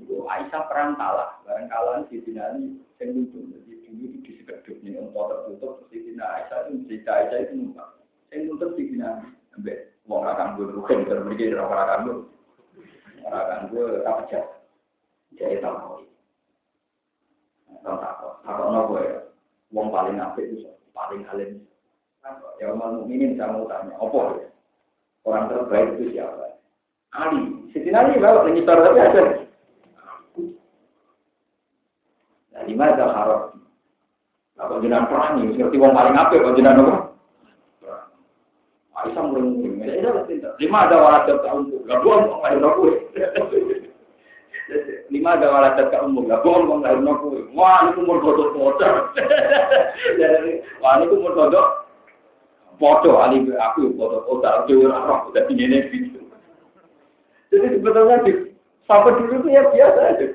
Itu Aisyah perang kalah, barang kalah di sini yang lucu. Jadi dulu di sekeduk nih untuk tertutup, di sini Aisyah itu cerita Aisyah itu numpang. Yang nuntut di sini, ambek mau akan gue rugen terus orang akan gue, orang akan gue apa aja, jadi tahu. Tahu tak tahu, tahu nopo ya, wong paling apik itu paling alim. Ya umat mukminin saya mau tanya, apa ya? Orang terbaik itu siapa? Ali. Siti Ali bawa nyitor tapi ada. Nah, di mana harap? Apa jenengan perang ini? Seperti wong paling apik, kok jenengan apa? Aisyah murung-murung. Ya udah pintar. Lima ada waladat ke umum. Gak bohong kok lahir aku. Lima ada waladat ke umum. Gak bohong kok lahir aku. Wah ini umur kodok kodok. Wah ini umur kodok. Foto ali aku foto kodok. Dewi roh. Udah tinggi gitu. Jadi sebetulnya di sampai dulu itu ya biasa aja.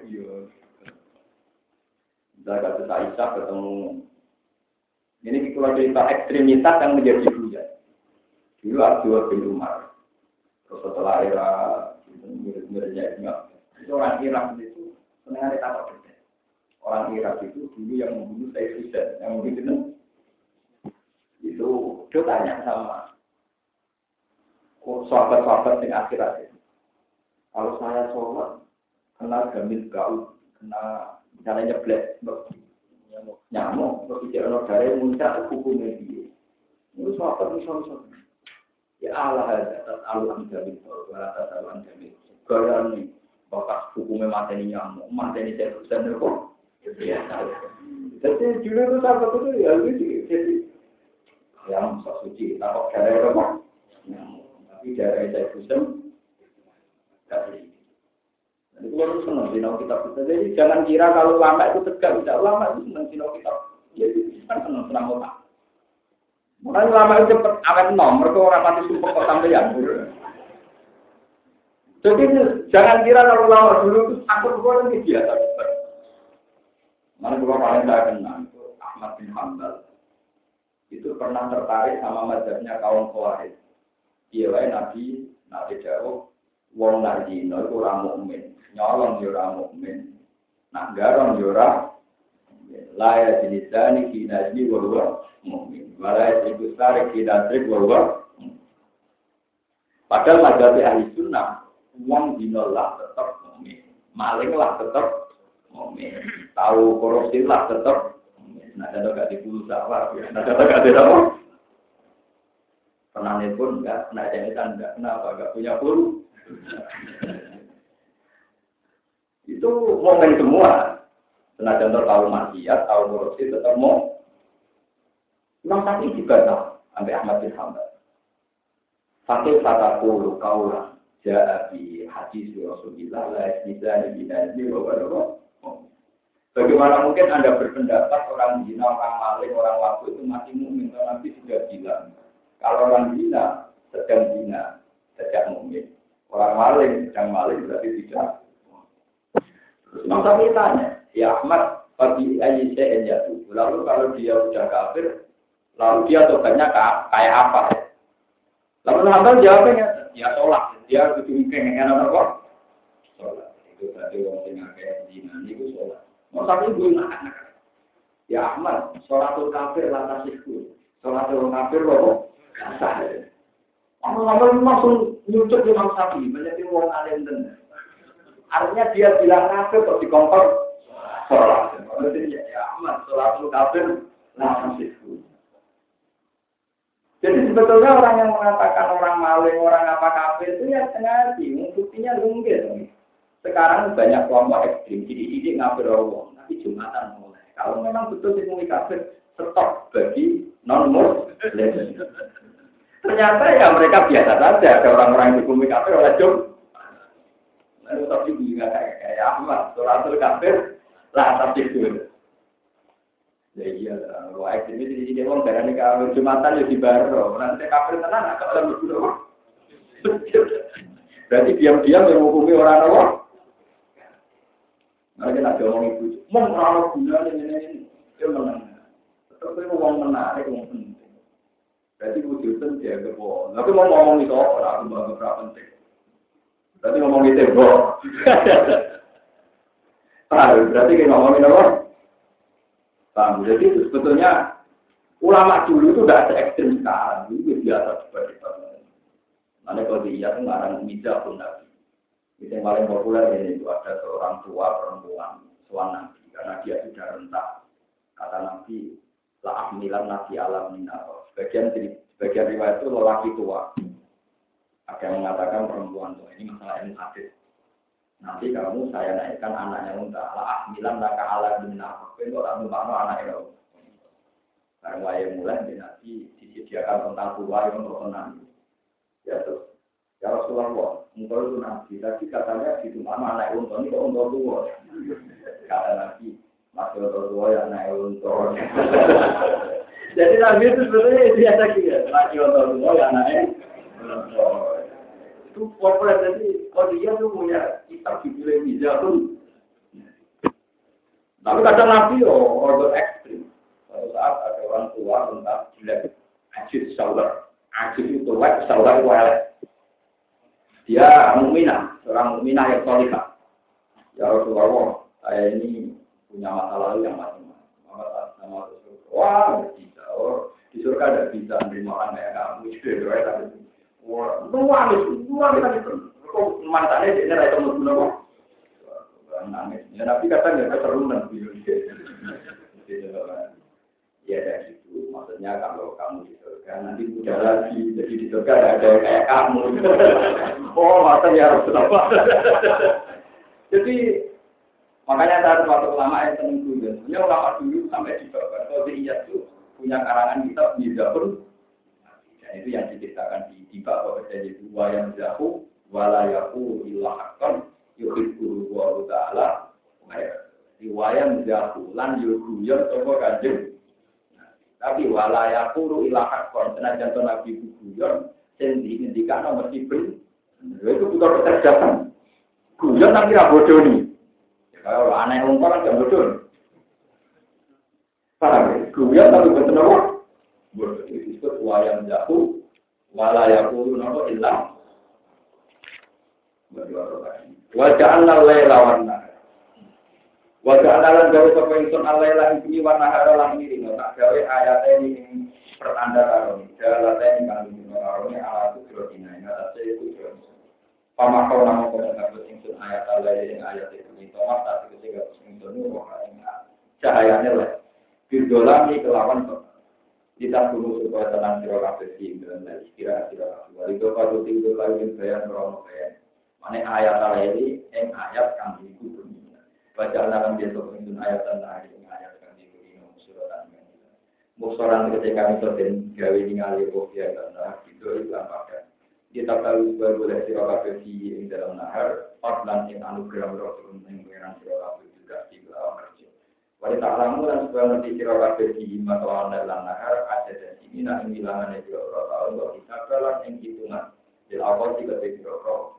Saya kata Aisyah ketemu Ini kalau cerita ekstremitas yang menjadi. Dulu Abdul bin Umar. Terus setelah era murid-muridnya itu orang Irak itu senang ada apa Orang Irak itu dulu yang membunuh saya Husain, yang membunuh itu dia tanya sama sahabat-sahabat yang akhirat itu. Kalau saya sholat, kena gamil gaul, kena misalnya nyeblek, nyamuk, berbicara no dari muncrat hukumnya dia. Itu sahabat misal-misal. Ya Allah ada alam jamin, atas alam jamin. Gaya nih, bakas hukumnya mateni nyamuk, mateni saya susah kok. Ya, jadi dulu itu sahabat itu ya lucu. Jadi yang sok suci, takut dari apa? Tapi dari saya kasih itu harus senang sinau kitab kita. Jadi jangan kira kalau lama itu tegak, tidak lama itu senang sinau kitab. Jadi kan senang senang otak. Mulai lama itu cepat awet nomor, mereka orang pasti sumpah kok yang Jadi jangan kira kalau lama dulu itu takut gue ini biasa. Mana gue paling saya kenal itu Ahmad bin Hambal. Itu pernah tertarik sama mazhabnya kaum Khawarij. Iya, Nabi, Nabi jawab, wong nardino itu ora mukmin, nyolong yo ora mukmin. Nak garong yo ora la jenisani kinaji wa mukmin. Wala ibu sari kinasrik wa huwa Padahal mazhab ahli sunnah, wong dino lah tetap mukmin, maling lah tetap mukmin, tahu korupsi lah tetap Nah, ada gak dipulsa, nah, ada gak di apa? Pun enggak, pernah jamitan enggak, kenapa? Enggak punya puluh. itu momen semua. Contoh tahu maksiat, tahu korupsi, tetap mau. Imam juga tahu, sampai Ahmad bin Hanbal. Fakir kata kulu kaulah, ja'abi hadis Rasulullah, la isnisa di binadi, wa Bagaimana mungkin Anda berpendapat orang zina, orang maling, orang waktu itu masih mukmin? Nabi sudah bilang, kalau orang zina sedang zina, sejak mukmin. Orang maling, yang maling berarti tidak. Terus Imam tanya, ya Ahmad, bagi ayi saya jatuh. Lalu kalau dia sudah kafir, lalu dia tobatnya kayak apa? Lalu Hambal jawabnya, ya sholat. Dia kudu yang enak apa? Sholat. Itu berarti orang yang kayak zina, itu sholat. Mau tapi gue anak Ya Ahmad, sholatul kafir lantas itu. Sholatul kafir loh, kasar. Ngomong-ngomong langsung nyucuk Imam Syafi'i, menjadi wong alim tenan. Artinya dia bilang kafir kok dikompor sholat. Maksudnya ya aman, sholat lu kafir langsung itu. Jadi sebetulnya orang yang mengatakan orang maling, orang apa kafir itu ya sengaja, buktinya mungkin. Sekarang banyak kelompok ekstrim, jadi ini ngafir Allah, tapi Jumatan mulai. Kalau memang betul itu kafir, stop bagi non-muslim. Ternyata ya mereka biasa saja. Ada orang-orang yang dihukumi kafir oleh Jum. Lalu tapi juga kayak kayak Ahmad, suratul kafir, lah tapi itu. Ya iya, ekstrim itu di sini ini kalau jumatan ya di baru, nanti kafir tenang, agak. Berarti diam-diam yang menghukumi orang apa? Mereka nak ngomong ibu, mau orang guna ini ini, dia menang. Tapi mau menarik, mau penting. Berarti wujud dia kebo. Tapi mau ngomong itu apa? Aku mau berapa penting. Berarti ngomong itu kebo. Berarti kita ngomongin apa? Paham? Jadi itu sebetulnya ulama dulu itu tidak se ekstrim sekarang. Itu biasa seperti itu. Nanti kalau dia itu ngarang mijah pun nabi. Itu yang paling populer ini itu ada seorang tua perempuan, suan nabi. Karena dia sudah rentak. Kata nabi, lah ahmilan nabi alam minar Sebagian sebagian riwayat itu lelaki tua. Ada yang mengatakan perempuan tua. Ini masalah ini hadis. Nanti kamu saya naikkan anaknya unta. Lah ahmilan laka ala bin Itu orang numpang anaknya. Karena waya mulai di nanti disediakan tentang tua yang untuk tenang. Ya terus. Ya Rasulullah, engkau itu nabi. Tapi katanya di rumah anak unta ini kok unta tua. Kata nabi, masih unta tua ya anak unta. Jadi Nabi itu sebenarnya biasa gitu. Lagi untuk semua ya anaknya. Itu populer jadi kalau dia punya kitab judulnya bisa pun. Tapi kadang Nabi yo order ekstrim. Kalau saat ada orang tua tentang jelek, ajib saular. Ajib itu wet, saular itu Dia mukminah, seorang mukminah yang solihah. Ya Rasulullah, saya ini punya masa lalu yang macam-macam. Sama Wah, bisa. Oh, di surga ada bisa menerima orang kayak kamu. Itu tapi Wah, luar luar itu. Kok mantannya dia tahu mau guna Nangis. Ya Nabi kata nggak keseruan Ya dari itu, maksudnya kalau kamu di surga nanti muda lagi, jadi di surga ada kayak kamu. Oh, masa ya harus apa? Jadi makanya saya suatu ulama yang seneng dulu. Punya ulama dulu sampai di bawah. Kalau di itu punya karangan kitab pun. Dan itu yang diceritakan di di bawah jadi dua yang jauh walayaku ilahakon yuhibbu wa ta'ala riwayat jauh lan yuguyon sopo kanjeng tapi walayaku ilahakon senajan to nabi guyon sing diindikan nomor sipil itu bukan kecerdasan Guyon tapi ra bodoh nih. Ya, kalau aneh umum kan gak bodoh. Paham ya? Guyon tapi betul apa? Itu disebut wayang jahu. Wala yakulu nopo ilah. Wajah Allah layla warna. Wajah Allah lan gawe sapa ingsun alaila iki warna hara lan iri tak gawe ayat ini pertanda karo dalam ini kang dino karo ala tu kiro dina ing atase iku Pama kau nama kau yang harus ingsun ayat Allah yang ayat itu ini tomat tapi ketika harus ingsun nur cahayanya lah. Birdolami kelawan kita dulu supaya tenang siro kafe sih dan istirahat siro kafe. Wali itu kalau tinggal lagi bayar merono bayar. Mana ayat Allah ini yang ayat kami itu dunia. Baca dia tuh ingsun ayat tentang yang ayat kami itu ini musuran. Musuran ketika kami sedang gawe ningali kopi karena itu itu apa kita tahu sebuah boleh siro kabeh di ing dalam nahar, Fadlan yang anugerah Rasul yang pengiran siro kabeh juga di bawah kerja. Wali ta'lamu dan sebuah nanti siro kabeh di matawal dalam nahar, ada dan nah ing bilangan siro kabeh untuk kita kalan yang hitungan. Jadi awal tiga siro kabeh.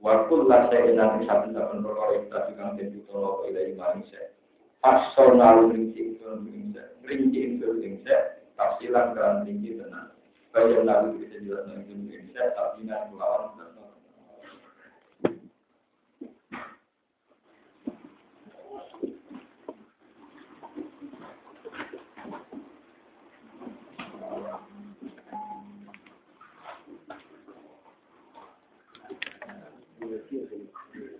Wakul lah saya nanti satu delapan perkara kita juga menjadi tolong ilai manusia. Asal nalu rinci itu rinci, rinci itu rinci, tafsilan dan rinci tenang. Bayan lalu kita jelaskan Indonesia, tapi nanti melawan Thank поддерживать.